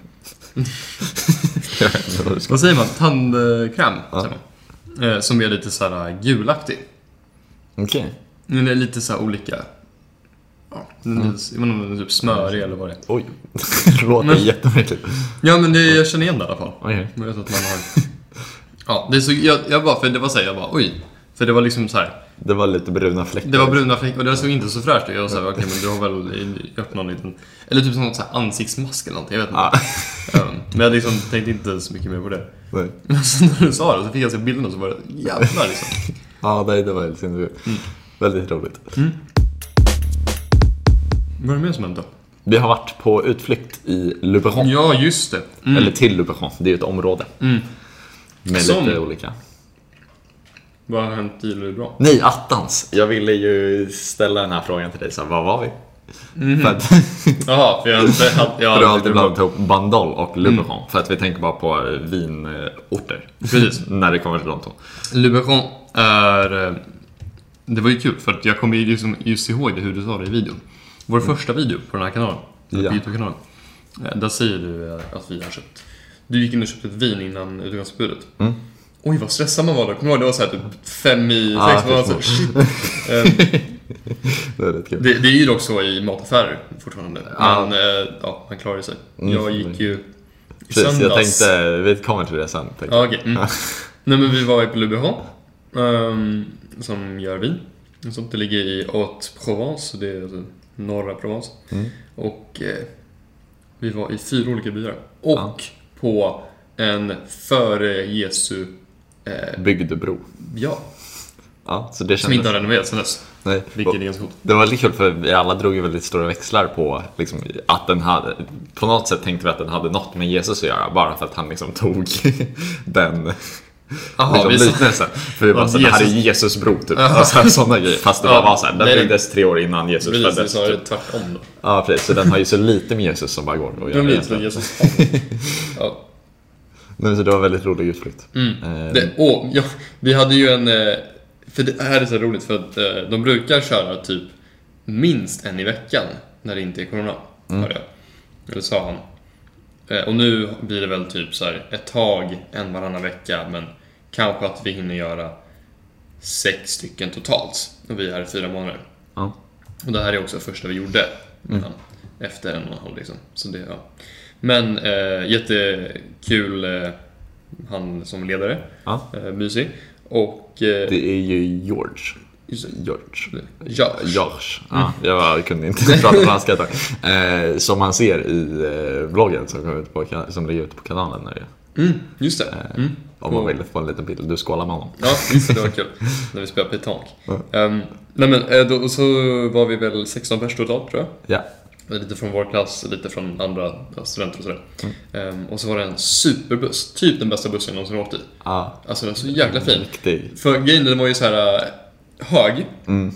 Speaker 2: vad
Speaker 1: säger man? Tandkräm,
Speaker 2: Ja.
Speaker 1: säger man. Eh, som är lite så här gulaktig.
Speaker 2: Okej.
Speaker 1: Men det är lite så här olika... Ja, den är, jag vet inte om den är typ smörig eller vad det är.
Speaker 2: Oj. det låter jättemärkligt.
Speaker 1: Ja, men det, jag känner igen det i alla fall.
Speaker 2: Okej.
Speaker 1: Jag vet att man har... Ja, det så, jag, jag bara, för det var såhär, jag bara oj. För det var liksom så här.
Speaker 2: Det var lite bruna fläckar.
Speaker 1: Det var bruna fläckar och det såg inte så fräscht ut. Jag var såhär, okej men du har väl gjort någon liten... Eller typ någon sån här ansiktsmask eller någonting, jag vet inte.
Speaker 2: Ja.
Speaker 1: Um, men jag liksom tänkte inte så mycket mer på det.
Speaker 2: Nej.
Speaker 1: Men sen när du sa det så fick jag se bilden och så var det jävlar liksom.
Speaker 2: Ja, nej, det var helt sinnessjukt. Väldigt roligt.
Speaker 1: Vad är det mer som hänt då?
Speaker 2: Vi har varit på utflykt i Luberon.
Speaker 1: Ja, just det. Mm.
Speaker 2: Eller till Luberon, det är ju ett område. Med
Speaker 1: Som-
Speaker 2: lite olika.
Speaker 1: Vad har hänt i Luleå?
Speaker 2: Nej, attans! Jag ville ju ställa den här frågan till dig, så här, var var vi?
Speaker 1: Mhm.
Speaker 2: För att,
Speaker 1: Jaha, för jag har inte... Jag
Speaker 2: har alltid blandat ihop Bandol och
Speaker 1: Mm.
Speaker 2: Luberon. För att vi tänker bara på vinorter.
Speaker 1: Precis.
Speaker 2: När det kommer till de två.
Speaker 1: Luberon är... eh, Det var ju kul för att jag kommer ju liksom just ihåg det hur du sa det i videon. Vår första video på den här kanalen,
Speaker 2: Ja.
Speaker 1: Youtube-kanalen. eh, Där säger du eh, att vi har köpt... Du gick in och köpte ett vin innan utgångsbudet.
Speaker 2: Mm.
Speaker 1: Oj, vad stressad man var då. Kommer du ihåg? Det var såhär typ fem i
Speaker 2: Ja,
Speaker 1: sex. Man var
Speaker 2: jag
Speaker 1: så, shit. Eh,
Speaker 2: Det är rätt kul.
Speaker 1: det, det är ju dock så i mataffärer fortfarande.
Speaker 2: Ja.
Speaker 1: Men eh, ja, man klarar sig.
Speaker 2: Mm.
Speaker 1: Jag gick ju i
Speaker 2: Precis, jag
Speaker 1: söndags.
Speaker 2: tänkte, vi kommer till det sen. jag.
Speaker 1: okej. Mm. Nej men vi var ju på Luberon. ehm, som gör vin. Det ligger i Haute-Provence, det är alltså norra Provence.
Speaker 2: Mm.
Speaker 1: Och eh, vi var i fyra olika byar. Och
Speaker 2: Ja.
Speaker 1: På en före Jesu... Eh,
Speaker 2: Bygdebro.
Speaker 1: ja,
Speaker 2: Ja, så det
Speaker 1: som inte har renoverats sen dess.
Speaker 2: Nej.
Speaker 1: Vilket är ganska coolt.
Speaker 2: Det var väldigt kul för vi alla drog ju väldigt stora växlar på liksom, att den hade, på något sätt tänkte vi att den hade något med Jesus att göra bara för att han liksom tog den
Speaker 1: Jaha,
Speaker 2: liksom,
Speaker 1: vi
Speaker 2: liknelsen. För vi bara
Speaker 1: Ja,
Speaker 2: så, det här är
Speaker 1: Jesus.
Speaker 2: Jesus bro typ.
Speaker 1: Jaha.
Speaker 2: Och så här, sådana grejer. Fast det bara var så här, den
Speaker 1: nej,
Speaker 2: byggdes tre år innan Jesus
Speaker 1: Precis,
Speaker 2: föddes.
Speaker 1: det
Speaker 2: Typ.
Speaker 1: tvärtom då.
Speaker 2: Ja precis, så den har ju så lite med Jesus som bara går att göra.
Speaker 1: som
Speaker 2: egentligen.
Speaker 1: Jesus. Ja.
Speaker 2: Men så det var väldigt rolig utflykt.
Speaker 1: Mm.
Speaker 2: Eh,
Speaker 1: Det, åh, ja, vi hade ju en... eh, För det här är så roligt för att eh, de brukar köra typ minst en i veckan när det inte är corona. Hörde jag. Eller sa han. Eh, Och nu blir det väl typ så här ett tag, en varannan vecka, men kanske att vi hinner göra sex stycken totalt. Och vi är här i fyra månader.
Speaker 2: Ja.
Speaker 1: Och det här är också första vi gjorde innan, efter en och en halv liksom. Så det, ja. Men eh, jättekul, eh, han som ledare,
Speaker 2: Ja.
Speaker 1: eh, mysig. Och... Eh,
Speaker 2: Det är ju George.
Speaker 1: Det,
Speaker 2: George.
Speaker 1: ja,
Speaker 2: George. Ja, jag kunde inte prata franska ett. Eh, som man ser i eh, vloggen som, kommer ut på, som ligger ute på kanalen. Det,
Speaker 1: mm, just det. Mm.
Speaker 2: om man vill få en liten bild. Du skålar med honom.
Speaker 1: Ja, just det, det var kul. När vi spelade petanque.
Speaker 2: Ja.
Speaker 1: Ehm, nej men, eh, då, så var vi väl 16 pers totalt tror jag.
Speaker 2: Ja.
Speaker 1: Lite från vår klass, lite från andra studenter och sådär.
Speaker 2: Mm.
Speaker 1: Ehm, och så var det en superbuss, typ den bästa bussen jag någonsin åkt i.
Speaker 2: Ja.
Speaker 1: Alltså den var så jäkla fin.
Speaker 2: Riktig.
Speaker 1: För grejen den var ju så här hög.
Speaker 2: Mm.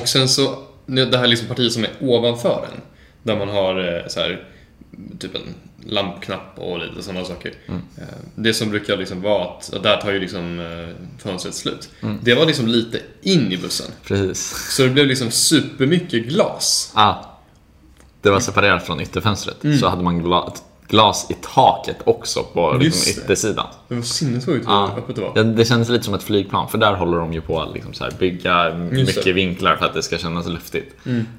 Speaker 1: Och sen så, det här liksom partiet som är ovanför den. Där man har eh, så här, typ en lampknapp och lite sådana saker.
Speaker 2: Mm.
Speaker 1: Eh, Det som brukar liksom vara att, där tar ju liksom eh, fönstret slut.
Speaker 2: Mm.
Speaker 1: Det var liksom lite in i bussen.
Speaker 2: Precis.
Speaker 1: Så det blev liksom supermycket glas.
Speaker 2: Ja. Det var separerat från ytterfönstret. Så hade man gla glas i taket också på liksom,
Speaker 1: det.
Speaker 2: yttersidan.
Speaker 1: Det var sinnessjukt hur
Speaker 2: Ja.
Speaker 1: öppet det var.
Speaker 2: Ja, det kändes lite som ett flygplan, för där håller de ju på att liksom så här bygga
Speaker 1: Just
Speaker 2: mycket
Speaker 1: det. Mm.
Speaker 2: vinklar för att det ska kännas luftigt.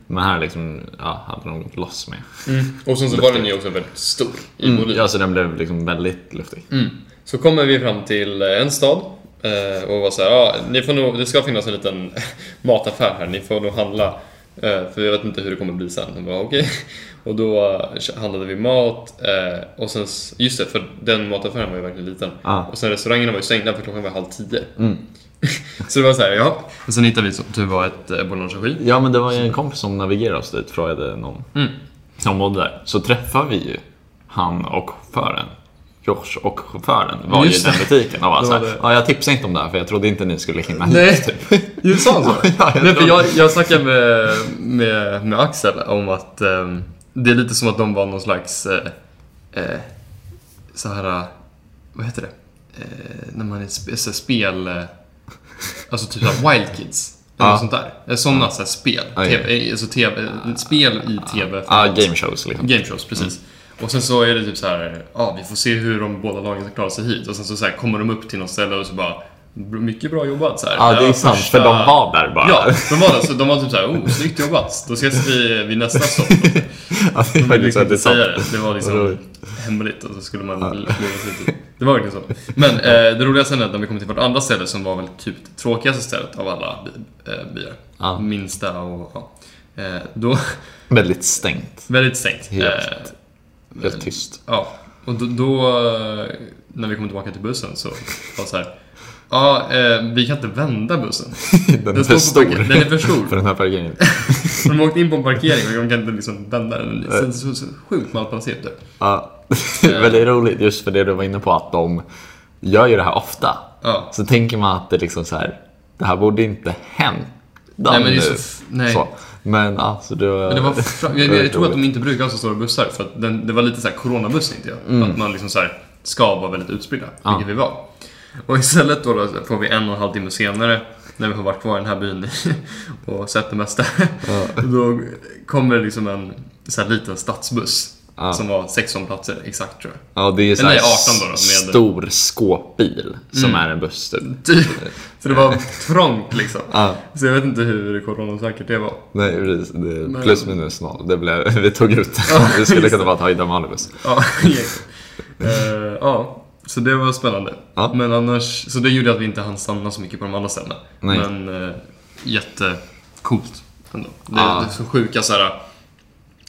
Speaker 2: Men här liksom, ja, hade de gått loss med.
Speaker 1: Mm. Och sen så var den ju också väldigt stor i volym.
Speaker 2: Mm, ja, så den blev liksom väldigt luftig.
Speaker 1: Mm. Så kommer vi fram till eh, en stad eh, och var så här, ja, ni får nog, det ska finnas en liten mataffär här, ni får nog handla. Eh, För jag vet inte hur det kommer bli sen. Jag bara, okej. Och då eh, handlade vi mat eh, och sen, just det, för den mataffären var ju verkligen liten.
Speaker 2: Ja.
Speaker 1: Och sen restaurangerna var ju stängda för klockan var halv tio.
Speaker 2: Mm.
Speaker 1: Så det var så här, ja. Och sen hittade vi som tur var ett eh, boulangerie.
Speaker 2: Ja, men det var ju en kompis som navigerade oss dit, frågade någon
Speaker 1: Mm.
Speaker 2: som bodde där. Så träffade vi ju han och chauffören. Josh och chauffören var
Speaker 1: Just
Speaker 2: ju i den butiken och var så här, ja, jag tipsade inte om det här för jag trodde inte ni skulle hinna
Speaker 1: Nej.
Speaker 2: hit. Typ.
Speaker 1: Du sa han så?
Speaker 2: Ja, jag
Speaker 1: Nej, för jag, jag snackade med, med, med Axel om att ehm, det är lite som att de var någon slags eh, eh, så här, vad heter det? Eh, när man är sp- så spel, eh, alltså typ Wild Kids. Eller något sånt där. Eh, Sådana så här spel.
Speaker 2: Ja.
Speaker 1: TV, alltså TV, spel i TV.
Speaker 2: Ja, game shows liksom.
Speaker 1: Game shows, precis. Och sen så är det typ så här, ja vi får se hur de båda lagen ska klara sig hit. Och sen så, så här, kommer de upp till något ställe och så bara, mycket bra jobbat så här.
Speaker 2: Ja, det är
Speaker 1: var
Speaker 2: sant,
Speaker 1: första-
Speaker 2: för de var där bara.
Speaker 1: Ja, de var där. Så de var typ såhär, oh, snyggt jobbat. Då ses vi vid nästa stopp.
Speaker 2: Ja, det
Speaker 1: De
Speaker 2: var liksom
Speaker 1: inte
Speaker 2: det
Speaker 1: säga det. Det var liksom hemligt och så skulle man leva sig. Det var verkligen så. Men eh, det sen är att när vi kom till vårt andra ställe som var väl typ det tråkigaste stället av alla bi- eh, byar.
Speaker 2: Ja.
Speaker 1: Minsta och ja. Eh, då,
Speaker 2: Väldigt stängt.
Speaker 1: väldigt stängt.
Speaker 2: Helt.
Speaker 1: Eh,
Speaker 2: Helt tyst.
Speaker 1: Ja, och då, då eh, när vi kom tillbaka till bussen så var det så här. Ja, eh, vi kan inte vända bussen.
Speaker 2: Den är
Speaker 1: står
Speaker 2: för stor.
Speaker 1: Den är för stor.
Speaker 2: för den här parkeringen.
Speaker 1: De har åkt in på en parkering och de kan inte liksom vända den. Det är så, så sjukt malplacerat där.
Speaker 2: Ja, men det är roligt just för det du var inne på att de gör ju det här ofta.
Speaker 1: Ja.
Speaker 2: Så tänker man att det liksom så här, det här borde inte hända
Speaker 1: Nej, men det är så nej.
Speaker 2: Så. Men alltså det var...
Speaker 1: Men det var jag, jag, jag tror att de inte brukar ha så stora bussar för att den, det var lite så här coronabuss tänkte jag. Att man liksom så här ska vara väldigt utspridda,
Speaker 2: Ja.
Speaker 1: vilket vi var. Och istället då, då får vi en och en halv timme senare, när vi har varit kvar i den här byn och sett det mesta. Då kommer det liksom en så här liten stadsbuss.
Speaker 2: Ja.
Speaker 1: Som var 16 platser exakt tror jag.
Speaker 2: Ja, det är så
Speaker 1: Eller
Speaker 2: här
Speaker 1: 18 då, då, med-
Speaker 2: stor skåpbil som är en buss typ.
Speaker 1: Så det var trångt liksom.
Speaker 2: Ja,
Speaker 1: Så jag vet inte hur coronasäkert det var.
Speaker 2: nej precis.
Speaker 1: Men-
Speaker 2: plus minus noll. Det blev, vi tog ut det.
Speaker 1: Ja,
Speaker 2: Vi skulle kunna bara ta vanlig buss.
Speaker 1: Ja. Eh, ja, så det var spännande.
Speaker 2: Ja.
Speaker 1: Men annars, så det gjorde att vi inte hann stanna så mycket på de andra ställena.
Speaker 2: Nej.
Speaker 1: Men uh, jättecoolt ändå. Det, det är så sjuka så här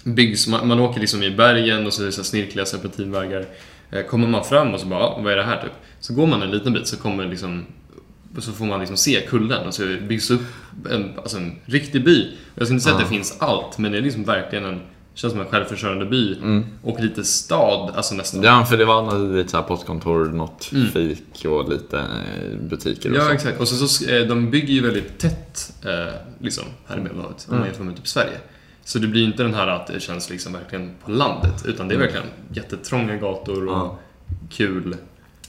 Speaker 1: byggs, man, man åker liksom i bergen och så är det så snirkliga serpentinvägar. Eh, kommer man fram och så bara, "Ja, vad är det här typ? Så går man en liten bit så kommer liksom så får man liksom se kullen och så byggs upp en, alltså en riktig by. Jag skulle inte säga att
Speaker 2: Ja.
Speaker 1: det finns allt, men det är liksom verkligen en, känns som en självförsörjande by. Och lite stad, alltså nästan.
Speaker 2: Ja, för det var lite så här postkontor, något fik och lite eh, butiker och
Speaker 1: Mm. Ja,
Speaker 2: så.
Speaker 1: exakt. Och så, så, eh, de bygger ju väldigt tätt eh, liksom, här i Medelhavet, om man jämför med typ Sverige. Så det blir inte den här att det känns liksom verkligen på landet, utan det är verkligen jättetrånga gator och
Speaker 2: Ja.
Speaker 1: kul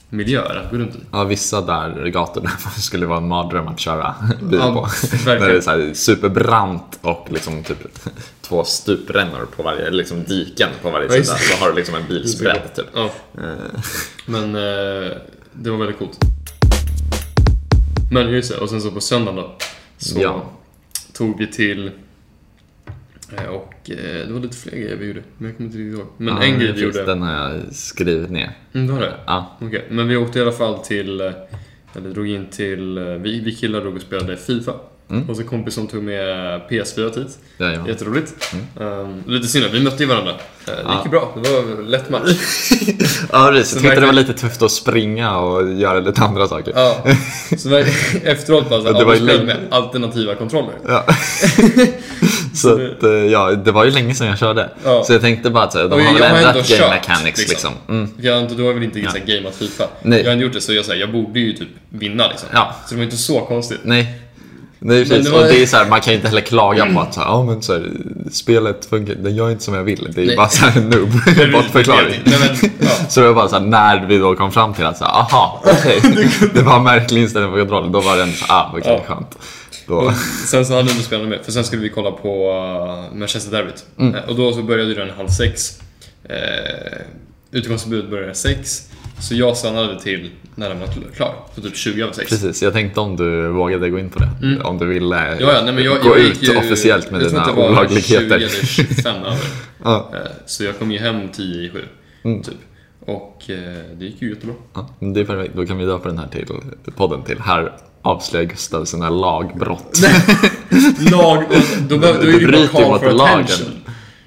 Speaker 1: miljöer att gå runt i.
Speaker 2: Ja, vissa där gator där skulle vara en mardröm att köra bil
Speaker 1: Ja,
Speaker 2: på. Där det är så här superbrant och liksom typ två stuprännor på varje, liksom diken på varje
Speaker 1: Ja,
Speaker 2: sida. Så har du liksom en bilsbredd typ.
Speaker 1: Ja,
Speaker 2: Eh,
Speaker 1: men eh, det var väldigt coolt. Men just det, och sen så på söndagen då, så tog vi till och eh, det var lite fler grejer vi gjorde, men jag kommer inte riktigt ihåg. Men
Speaker 2: ja,
Speaker 1: en grej vi gjorde...
Speaker 2: Den har jag skrivit ner.
Speaker 1: Mm, det var det?
Speaker 2: Ja,
Speaker 1: Okej, men vi åkte i alla fall till, eh, eller drog in till, eh, vi, vi killar drog och spelade FIFA.
Speaker 2: Mm.
Speaker 1: Och så en kompis som tog med PS4 dit.
Speaker 2: jajamän.
Speaker 1: Jätteroligt. Um, lite synd, vi mötte ju varandra. Eh, det gick ju bra, det var en lätt match.
Speaker 2: Ja, precis. Jag tyckte det var lite tufft att springa och göra lite andra saker.
Speaker 1: ja. Så efteråt bara såhär,
Speaker 2: Det
Speaker 1: ja,
Speaker 2: var
Speaker 1: spelade med alternativa kontroller.
Speaker 2: Ja. så att, eh, ja, det var ju länge sedan jag körde.
Speaker 1: Ja.
Speaker 2: Så jag tänkte bara att de har
Speaker 1: jag
Speaker 2: väl ändrat game
Speaker 1: kört,
Speaker 2: mechanics
Speaker 1: liksom.
Speaker 2: liksom. Mm.
Speaker 1: Jag du har väl inte
Speaker 2: Ja.
Speaker 1: gameat FIFA?
Speaker 2: Nej.
Speaker 1: Jag har inte gjort det, så jag, så här, jag borde ju typ vinna liksom.
Speaker 2: Ja.
Speaker 1: Så det var inte så konstigt.
Speaker 2: Nej. Nej precis,
Speaker 1: det var-
Speaker 2: och det är så här, man kan inte heller klaga på att så här, ja, men så här, spelet funkar, den gör inte som jag vill. Det är
Speaker 1: Nej.
Speaker 2: bara så här en noob,
Speaker 1: Det-
Speaker 2: bortförklaring.
Speaker 1: det- det- ja.
Speaker 2: Så det var bara så här, när vi då kom fram till att så aha, okej. det var märklig inställning på kontrollen. Då var den så ah, okej,
Speaker 1: Ja.
Speaker 2: skönt. Då,
Speaker 1: sen så hade spelat med, för sen skulle vi kolla på uh, Manchester Derbyt.
Speaker 2: Mm.
Speaker 1: Eh, Och då så började den halv sex. Uh, Utgångsförbud började sex. Så jag stannade till när den var kl- klar, på typ 20 över sex.
Speaker 2: precis, jag tänkte om du vågade gå in på det. Om du ville
Speaker 1: Mm. Ja, ja, nej, men jag,
Speaker 2: gå
Speaker 1: jag
Speaker 2: ut
Speaker 1: ju,
Speaker 2: officiellt med
Speaker 1: jag tror
Speaker 2: dina
Speaker 1: att det var
Speaker 2: olagligheter.
Speaker 1: 20 eller 25 över.
Speaker 2: Ja.
Speaker 1: Eh, Så jag kom ju hem 10 i 7,
Speaker 2: Mm.
Speaker 1: typ. Och eh, det gick ju jättebra.
Speaker 2: Ja, det är perfekt. Då kan vi döpa den här till podden till Här avslöjar Gustav sina lagbrott.
Speaker 1: Lag, då, behöver- då är det bara call for
Speaker 2: lagen.
Speaker 1: attention.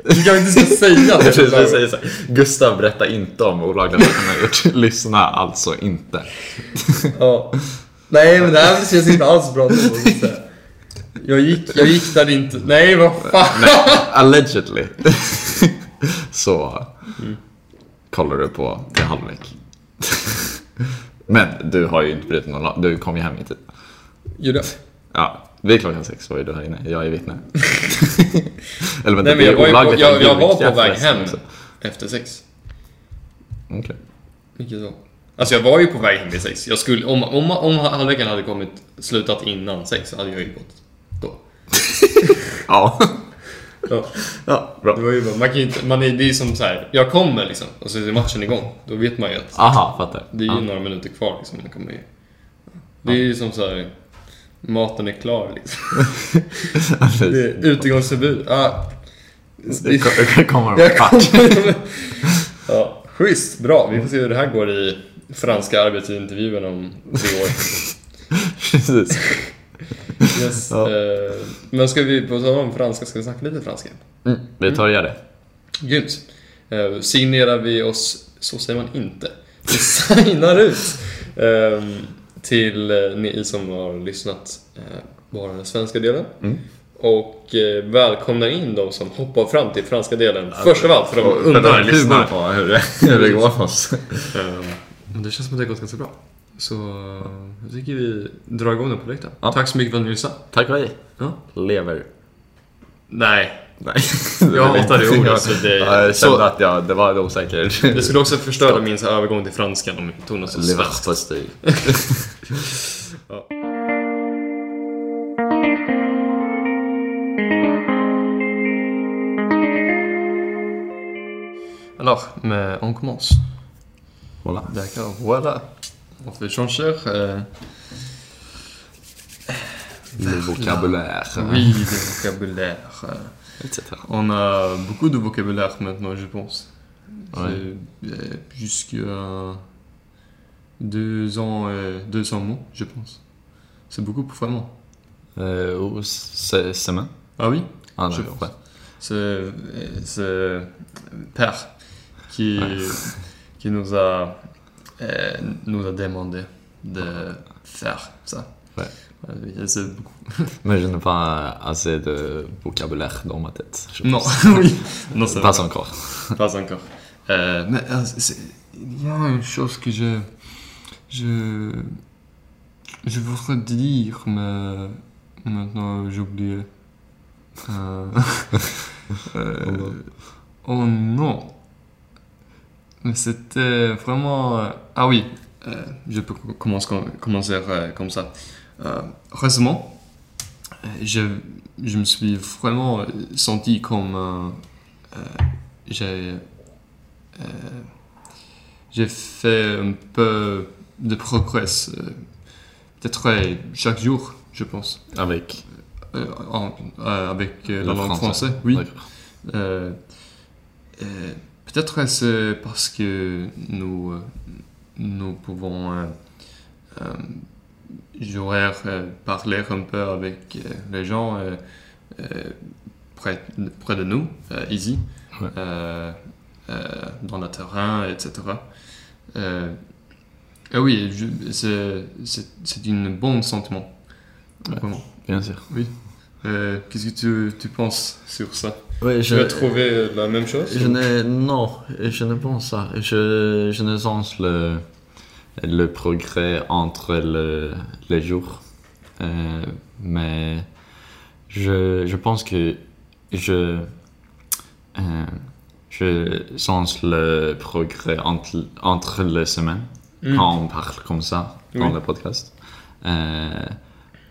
Speaker 1: Du kanske inte ska säga
Speaker 2: Precis,
Speaker 1: det.
Speaker 2: säger så. Gustav berättar inte om olagliga saker han har gjort. Lyssna alltså inte.
Speaker 1: Ja. Nej, men det här känns inte alls bra. jag. Jag gick, jag gick där inte... Nej, vad fan!
Speaker 2: Nej, allegedly. Så kollar du på till halvlek. Men du har ju inte brutit någon lag. Du kom ju hem i tid.
Speaker 1: Gjorde jag?
Speaker 2: Ja, vid klockan sex var ju du här inne. Jag är vittne. Eller vänta,
Speaker 1: Nej, men jag var, på, jag, jag var på väg hem
Speaker 2: också.
Speaker 1: efter sex.
Speaker 2: Okej.
Speaker 1: Vilket så? Alltså jag var ju på väg hem vid sex. Jag skulle, om, om, om halvleken hade kommit, slutat innan sex så hade jag ju gått då.
Speaker 2: Ja.
Speaker 1: Ja,
Speaker 2: ja,
Speaker 1: det
Speaker 2: bra.
Speaker 1: var ju bara, man kan ju inte, man är, det är som så här. jag kommer liksom och så är matchen igång. Då vet man ju att
Speaker 2: Aha, fattar.
Speaker 1: det är ju
Speaker 2: ja.
Speaker 1: några minuter kvar liksom. Man kommer ju, det är ju som så här. maten är klar liksom. Det är utegångsförbud. Ah,
Speaker 2: Det ko- kommer om en kvart.
Speaker 1: ja, schysst, bra. Vi får se hur det här går i franska arbetsintervjun om tre år.
Speaker 2: Precis.
Speaker 1: Yes.
Speaker 2: Ja.
Speaker 1: Eh, men ska vi, på tal om franska, ska vi snacka lite franska?
Speaker 2: Mm, vi tar och gör det.
Speaker 1: Grymt. Eh, signerar vi oss, så säger man inte. Vi signar ut eh, till eh, ni som har lyssnat bara den svenska delen.
Speaker 2: Mm.
Speaker 1: Och eh, välkomnar in de som hoppar fram till franska delen. Först av allt för de undrar hur
Speaker 2: hur det, går för oss.
Speaker 1: Ehm, Men det känns som att det har gått ganska bra. Så jag tycker vi drar igång den projekten.
Speaker 2: Ja.
Speaker 1: Tack så mycket för att ni lyssnade.
Speaker 2: Tack och hej.
Speaker 1: Ja.
Speaker 2: Lever.
Speaker 1: Nej,
Speaker 2: Nej.
Speaker 1: Jag hatar det ordet, så det-
Speaker 2: Ja, jag
Speaker 1: så-
Speaker 2: kände att jag, det var osäkert.
Speaker 1: det skulle också förstöra min så övergång till franskan om vi tog något så svenskt.
Speaker 2: Leverpastej.
Speaker 1: Alors, mais on commence.
Speaker 2: Voilà.
Speaker 1: D'accord, voilà. On fait changer. euh,
Speaker 2: Le vocabulaire.
Speaker 1: Oui, le vocabulaire. euh,
Speaker 2: Etc.
Speaker 1: On a beaucoup de vocabulaire maintenant, je pense.
Speaker 2: Ouais.
Speaker 1: C'est, euh, Jusqu'à deux ans, euh, 200 mots, je pense. C'est beaucoup pour vraiment.
Speaker 2: Euh, oh, c'est main?
Speaker 1: Ah oui
Speaker 2: Ah,
Speaker 1: Je pense. C'est euh, c'est Père qui, qui nous, a, euh, nous a demandé de faire ça.
Speaker 2: Ouais.
Speaker 1: Beaucoup.
Speaker 2: Mais je n'ai pas assez de vocabulaire dans ma tête.
Speaker 1: Non, oui. Non,
Speaker 2: Pas encore.
Speaker 1: Pas encore. Euh, mais euh, il y a une chose que je, je, je voudrais dire, mais maintenant j'ai oublié. Euh, euh, oh non. C'était vraiment. euh, ah oui, euh, je peux co- commencer, commencer euh, comme ça. Euh, euh, je, je me suis vraiment senti comme. j'ai j'ai fait un peu de progrès, peut-être chaque jour, je pense,
Speaker 2: Avec?
Speaker 1: En- avec la langue
Speaker 2: français.
Speaker 1: française. Oui.
Speaker 2: D'accord.
Speaker 1: Euh, euh, peut-être c'est parce que nous, euh, nous pouvons euh, euh, jouer, euh, parler un peu avec les gens près, près de nous, ici,
Speaker 2: Ouais.
Speaker 1: dans le terrain, etc. Ah oui, c'est- un bon sentiment.
Speaker 2: Ouais. Bien sûr.
Speaker 1: Euh, Qu'est-ce que tu, tu penses sur ça?
Speaker 2: Oui,
Speaker 1: Tu as trouvé la même chose
Speaker 2: Je non, je ne pense pas. Je, je ne sens le, le progrès entre le, les jours. Euh, mais je, je pense que je, euh, je sens le progrès entre, entre les semaines
Speaker 1: Mm.
Speaker 2: quand on parle comme ça dans
Speaker 1: Oui.
Speaker 2: le podcast. Euh,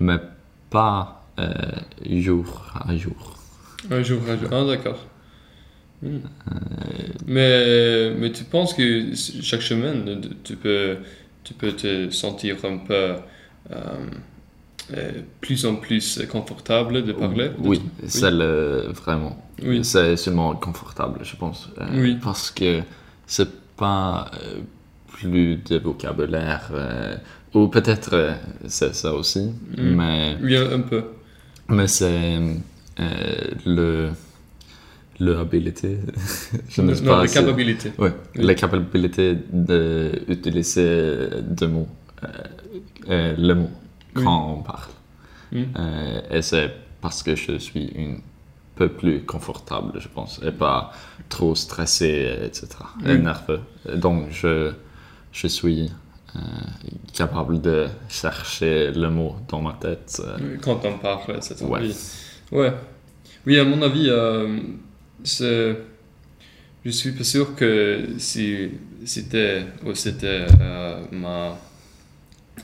Speaker 2: mais pas euh, jour à jour.
Speaker 1: Un jour à jour. Ah, d'accord. Hmm. Mais, mais tu penses que chaque semaine, tu peux, tu peux te sentir un peu euh, euh, plus en plus confortable de parler de-
Speaker 2: Oui, c'est vraiment.
Speaker 1: Oui.
Speaker 2: C'est seulement confortable, je pense. Euh,
Speaker 1: Oui.
Speaker 2: Parce que c'est pas euh, plus de vocabulaire. euh, ou peut-être euh, c'est ça aussi.
Speaker 1: Mm.
Speaker 2: Mais,
Speaker 1: Oui, un peu.
Speaker 2: Mais c'est euh, le. Le habilité. je ne sais
Speaker 1: non,
Speaker 2: pas.
Speaker 1: la capacité.
Speaker 2: Ouais,
Speaker 1: Oui.
Speaker 2: la capacité d'utiliser deux mots. euh, euh, le mot quand on parle.
Speaker 1: Mm.
Speaker 2: Euh, et c'est parce que je suis un peu plus confortable, je pense, et pas trop stressé, etc. Et nerveux. Donc, je, je suis euh, capable de chercher le mot dans ma tête. euh,
Speaker 1: Quand on parle, etc.
Speaker 2: Ouais.
Speaker 1: Oui. ouais. Oui, à mon avis, euh, c'est... Je suis pas sûr que si c'était ou c'était euh, ma,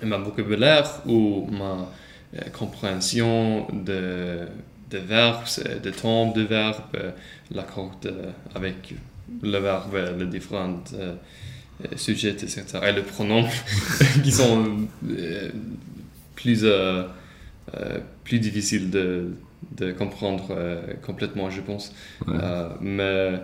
Speaker 1: ma vocabulaire ou ma euh, compréhension de, de verbes, c'est- de temps de verbes, euh, l'accord avec le verbe, euh, les différents euh, sujets, etc. Et les pronoms qui sont euh, plus, euh, plus difficiles de, de comprendre complètement, je pense.
Speaker 2: ouais.
Speaker 1: Mais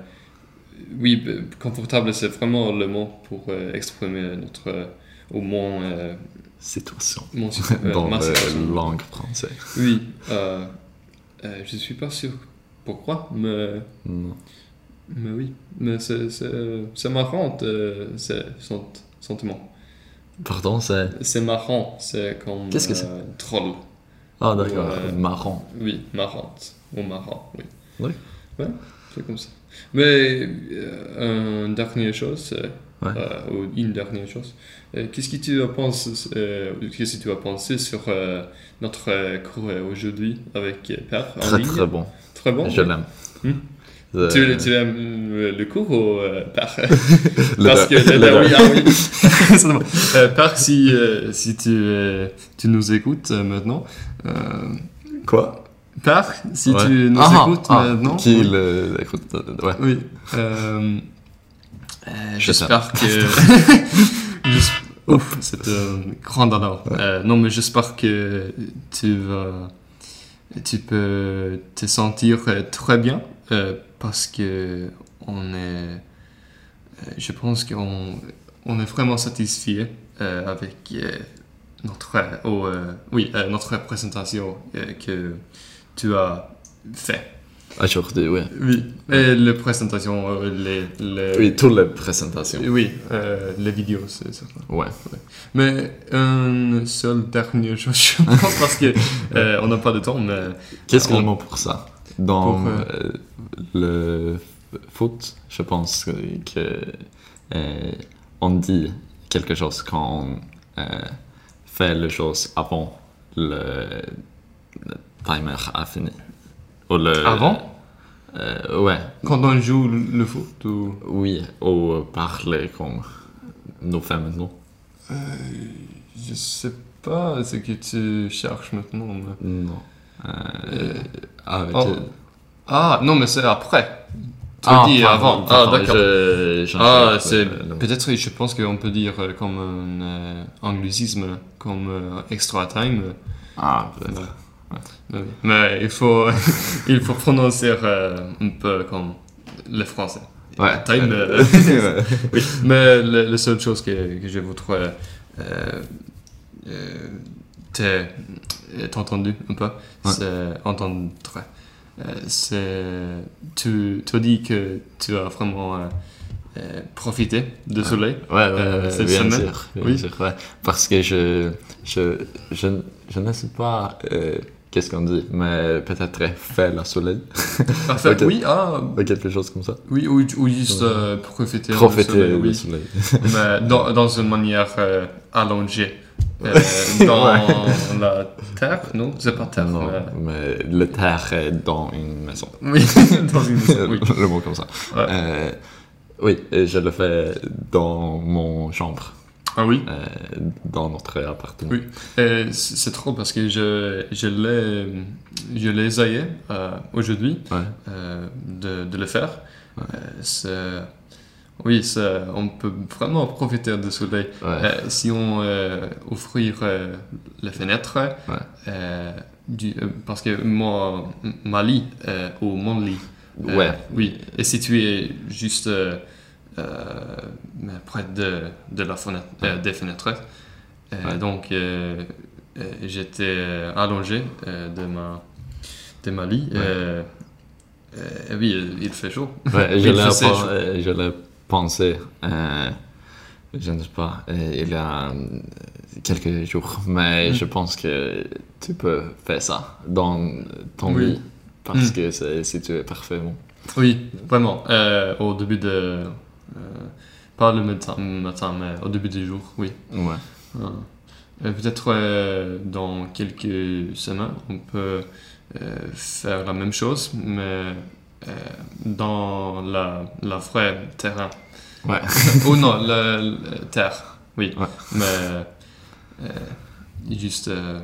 Speaker 1: oui, confortable, c'est vraiment le mot pour euh, exprimer notre, euh, au moins, euh,
Speaker 2: Situation.
Speaker 1: mon,
Speaker 2: dans
Speaker 1: ma
Speaker 2: la
Speaker 1: situation.
Speaker 2: langue française.
Speaker 1: Oui, je suis pas sûr pourquoi, mais,
Speaker 2: Non.
Speaker 1: Mais oui, mais c'est- marrant, euh, ce sent- sentiment.
Speaker 2: Pardon, c'est.
Speaker 1: C'est marrant, c'est comme
Speaker 2: Qu'est-ce que c'est
Speaker 1: euh, troll.
Speaker 2: Ah, d'accord.
Speaker 1: Ouais.
Speaker 2: Marrant.
Speaker 1: Oui, marrante. Ou marrant, oui.
Speaker 2: Oui.
Speaker 1: Ouais, c'est comme ça. Mais euh, une dernière chose, euh,
Speaker 2: Ouais.
Speaker 1: euh, ou une dernière chose. Euh, qu'est-ce que tu as pensé, euh, qu'est-ce que tu as pensé sur euh, notre euh, cours euh, aujourd'hui avec euh, Père
Speaker 2: Très
Speaker 1: ligne?
Speaker 2: très bon.
Speaker 1: Très bon.
Speaker 2: Je l'aime.
Speaker 1: Hmm?
Speaker 2: Euh,
Speaker 1: Tu, tu aimes le, le cours ou euh,
Speaker 2: le
Speaker 1: Parce que Le oui, ah oui. Bon. Euh, Père, si, euh, si tu, euh, tu nous écoutes euh, maintenant. euh,
Speaker 2: Quoi?
Speaker 1: Père, si
Speaker 2: Ouais.
Speaker 1: tu nous
Speaker 2: Ah,
Speaker 1: écoutes
Speaker 2: ah,
Speaker 1: maintenant.
Speaker 2: Qui
Speaker 1: oui.
Speaker 2: le écoute euh, Ouais.
Speaker 1: Oui. Euh, euh,
Speaker 2: Je
Speaker 1: j'espère que. Ouf, c'est un grand honneur. Euh, non, mais j'espère que tu vas. Tu peux te sentir euh, très bien euh, parce que on est. euh, je pense qu'on on est vraiment satisfait euh, avec euh, notre, oh, oui, notre présentation euh, que tu as fait.
Speaker 2: Aujourd'hui, oui.
Speaker 1: Oui, et la présentation, euh, les, les-
Speaker 2: Oui, toutes les présentations.
Speaker 1: oui, euh, les vidéos, c'est ça.
Speaker 2: Ouais.
Speaker 1: Mais une seule dernière chose, je pense, parce que euh, on n'a pas de temps, mais
Speaker 2: Qu'est-ce que
Speaker 1: On-
Speaker 2: le mot pour ça? Dans
Speaker 1: euh,
Speaker 2: euh, le foot, je pense que, euh, on dit quelque chose quand on fait les choses avant le, le timer a fini. Ou le,
Speaker 1: Avant?
Speaker 2: Ouais,
Speaker 1: quand on joue le foot ou...
Speaker 2: oui, ou parler comme nous faisons maintenant.
Speaker 1: Je sais pas ce que tu cherches maintenant. mais-
Speaker 2: Non. Euh, avec
Speaker 1: Oh. Ah, non, mais c'est après. Tu
Speaker 2: Ah,
Speaker 1: dis avant. ah, d'accord. Ah, c'est peut-être, je pense qu'on peut dire euh, comme un euh, anglicisme, comme euh, extra time.
Speaker 2: Ah, peut-être.
Speaker 1: Mais il faut, il faut prononcer euh, un peu comme le français.
Speaker 2: Ouais.
Speaker 1: Time, oui. Mais la, la seule chose que, que je voudrais euh, euh, entendu un peu,
Speaker 2: Ouais.
Speaker 1: entendre. Euh, tu, tu as dit que tu as vraiment euh, euh, profité du soleil.
Speaker 2: Ouais, ouais,
Speaker 1: Euh, cette
Speaker 2: bien
Speaker 1: semaine
Speaker 2: sûr, bien
Speaker 1: Oui.
Speaker 2: sûr, ouais. Parce que je, je, je, je ne sais pas euh, qu'est-ce qu'on dit, mais peut-être fait la soleil,
Speaker 1: Parfait.
Speaker 2: Ok.
Speaker 1: Oui, ah,
Speaker 2: quelque chose comme ça.
Speaker 1: oui, ou, ou juste euh, profiter. du
Speaker 2: Profiter
Speaker 1: soleil,
Speaker 2: du
Speaker 1: oui.
Speaker 2: soleil.
Speaker 1: mais dans, dans une manière allongée. Euh, dans la terre, non, c'est pas terre.
Speaker 2: non,
Speaker 1: mais-
Speaker 2: mais le terre est dans une maison.
Speaker 1: Oui, dans une maison, oui.
Speaker 2: le mot comme ça.
Speaker 1: Ouais.
Speaker 2: Euh, oui, et je le fais dans mon chambre,
Speaker 1: Ah oui?
Speaker 2: euh, dans notre appartement.
Speaker 1: Oui. Et c'est trop parce que je, je l'ai je l'ai essayé euh, aujourd'hui
Speaker 2: Ouais.
Speaker 1: euh, de, de le faire. Euh, c'est- oui, c'est- on peut vraiment profiter du soleil.
Speaker 2: Ouais.
Speaker 1: Euh, si on euh, ouvrir euh, les fenêtres,
Speaker 2: Ouais.
Speaker 1: euh, du- parce que moi, ma lit ou mon lit,
Speaker 2: Ouais.
Speaker 1: oui, est situé juste près de, de la fenêtre, des fenêtres. Donc, j'étais allongé de ma de ma lit. Oui, il- fait chaud.
Speaker 2: Je l'ai pensé, euh, je ne sais pas, euh, il y a euh, quelques jours, mais
Speaker 1: Mm.
Speaker 2: je pense que tu peux faire ça dans ton
Speaker 1: Oui.
Speaker 2: lit parce
Speaker 1: Mm.
Speaker 2: que c'est situé parfaitement.
Speaker 1: Oui, vraiment. Euh, au début de. euh, pas le matin, matin, mais au début du jour, oui.
Speaker 2: Ouais.
Speaker 1: Euh, Peut-être dans quelques semaines, on peut faire la même chose, mais euh, dans la, la vraie terrain.
Speaker 2: Ouais.
Speaker 1: oh non, la, terre, oui.
Speaker 2: Ouais.
Speaker 1: Mais euh, juste euh,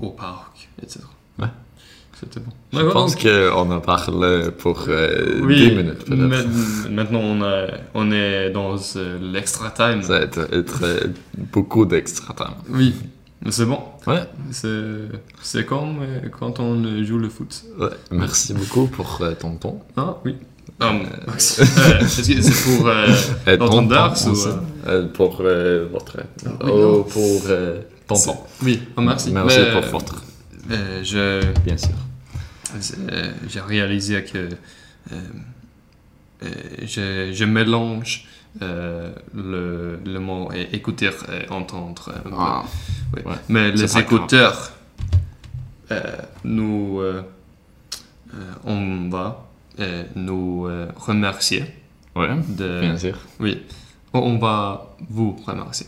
Speaker 1: au parc, etc.
Speaker 2: Ouais.
Speaker 1: C'était bon.
Speaker 2: Je
Speaker 1: Ouais,
Speaker 2: pense qu'on a parlé pour
Speaker 1: Oui,
Speaker 2: 10 minutes peut-être.
Speaker 1: ma- maintenant on, a- on est dans l'extra time.
Speaker 2: Ça va être, être, beaucoup d'extra temps.
Speaker 1: Oui, c'est bon.
Speaker 2: Ouais.
Speaker 1: C'est comme quand on joue le foot.
Speaker 2: ouais. Merci beaucoup pour euh, ton temps.
Speaker 1: Ah oui. Ah. Euh, c'est pour euh,
Speaker 2: ton
Speaker 1: Darks ou,
Speaker 2: pour votre... oh, pour ton temps.
Speaker 1: Oui, merci.
Speaker 2: Merci
Speaker 1: Mais,
Speaker 2: pour votre...
Speaker 1: je
Speaker 2: Bien sûr.
Speaker 1: euh, j'ai réalisé que euh, euh, je, je mélange euh, le, le mot est écouter et entendre. euh,
Speaker 2: Ah,
Speaker 1: oui.
Speaker 2: ouais.
Speaker 1: Mais les
Speaker 2: grave.
Speaker 1: écouteurs, euh, nous, euh, euh, on va euh, nous euh, remercier
Speaker 2: ouais,
Speaker 1: de,
Speaker 2: bien sûr.
Speaker 1: oui, on- va vous remercier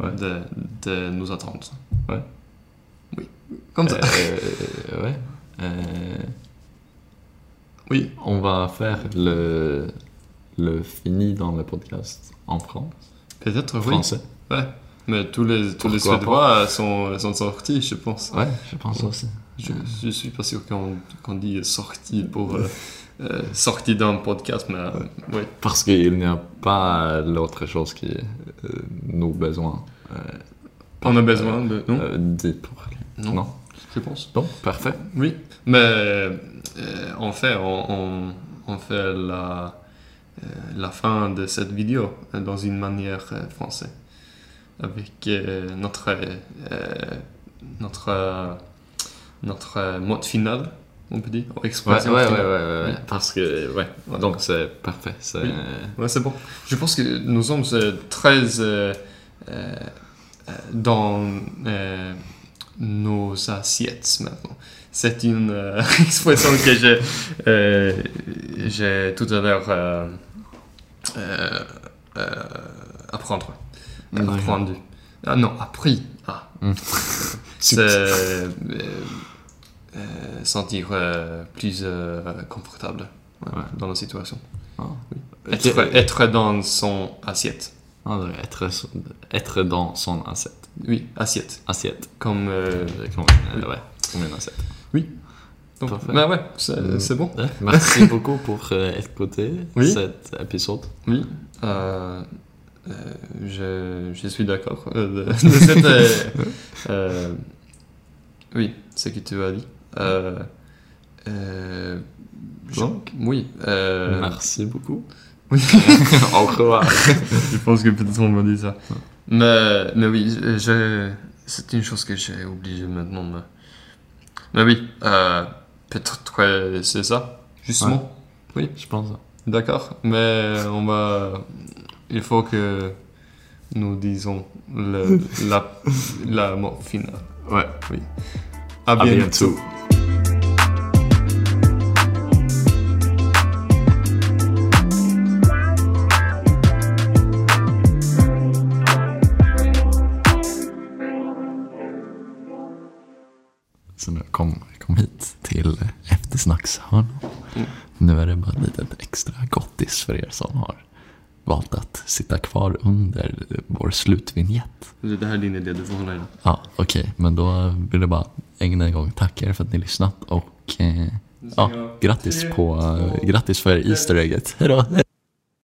Speaker 2: Ouais.
Speaker 1: de, de nous attendre.
Speaker 2: Ouais.
Speaker 1: Oui, comme ça.
Speaker 2: Euh, ouais. Euh,
Speaker 1: Oui,
Speaker 2: on va faire le, le fini dans le podcast en France,
Speaker 1: peut-être oui.
Speaker 2: français.
Speaker 1: Ouais. Mais tous les, tous les Suédois sont, sont sortis, je pense.
Speaker 2: Ouais, je pense aussi.
Speaker 1: Je, je suis pas sûr qu'on qu'on dit sorti pour euh, euh, sorti d'un podcast, mais euh, oui.
Speaker 2: Parce qu'il n'y a pas l'autre chose qui euh, nous besoin. euh,
Speaker 1: On a besoin de. Non,
Speaker 2: euh, pour
Speaker 1: non,
Speaker 2: non?
Speaker 1: je pense.
Speaker 2: Bon, parfait.
Speaker 1: Oui, mais euh, en fait, on, on, on fait la, euh, la fin de cette vidéo euh, dans une manière euh, française. Avec euh, notre, euh, notre, euh, notre euh, mode final, on peut dire, expression
Speaker 2: ouais, ouais,
Speaker 1: finale.
Speaker 2: ouais, ouais. Parce que, ouais, donc c'est parfait. C'est.
Speaker 1: Ouais, c'est bon. Je pense que nous sommes euh, très euh, euh, euh, dans euh, nos assiettes maintenant. C'est une euh, expression que j'ai euh, j'ai tout à l'heure euh, euh, apprendre. Ah non, appris. Ah.
Speaker 2: Mm.
Speaker 1: C'est sentir plus confortable ouais, dans la situation.
Speaker 2: Ah.
Speaker 1: Être, être dans son assiette.
Speaker 2: Ah, être, être dans son assiette.
Speaker 1: Oui, assiette.
Speaker 2: Assiette.
Speaker 1: Comme.
Speaker 2: Comme, ouais, comme une assiette.
Speaker 1: Donc,
Speaker 2: Parfait.
Speaker 1: bah ouais, c'est c'est bon.
Speaker 2: Merci beaucoup pour euh, écouter
Speaker 1: Oui.
Speaker 2: cet épisode.
Speaker 1: Oui. Euh, euh, je, je suis d'accord euh, cette. euh, euh, oui, ce que tu as dit. Euh, euh,
Speaker 2: Donc,
Speaker 1: oui. euh,
Speaker 2: merci beaucoup.
Speaker 1: oui.
Speaker 2: Au revoir.
Speaker 1: je pense que peut-être on m'a dit ça. Mais, mais oui, je- c'est une chose que j'ai oublié maintenant. Mais, mais oui, euh, peut-être que c'est ça, justement.
Speaker 2: Je pense.
Speaker 1: D'accord, mais on va. Il faut que nous disons le, la, la mot finale.
Speaker 2: Ouais.
Speaker 1: Oui. À
Speaker 2: À
Speaker 1: bientôt.
Speaker 2: bientôt. Så nu kom, kom hit till eftersnackshörnan.
Speaker 1: Mm.
Speaker 2: Nu är det bara ett litet extra gottis för er som har valt att sitta kvar under vår slutvinjett.
Speaker 1: Det här är din idé, du får hålla i den.
Speaker 2: Ja, okej. Men då vill jag bara än en gång tacka er för att ni lyssnat och eh, ja, grattis, på, grattis för Easter egget. Hejdå!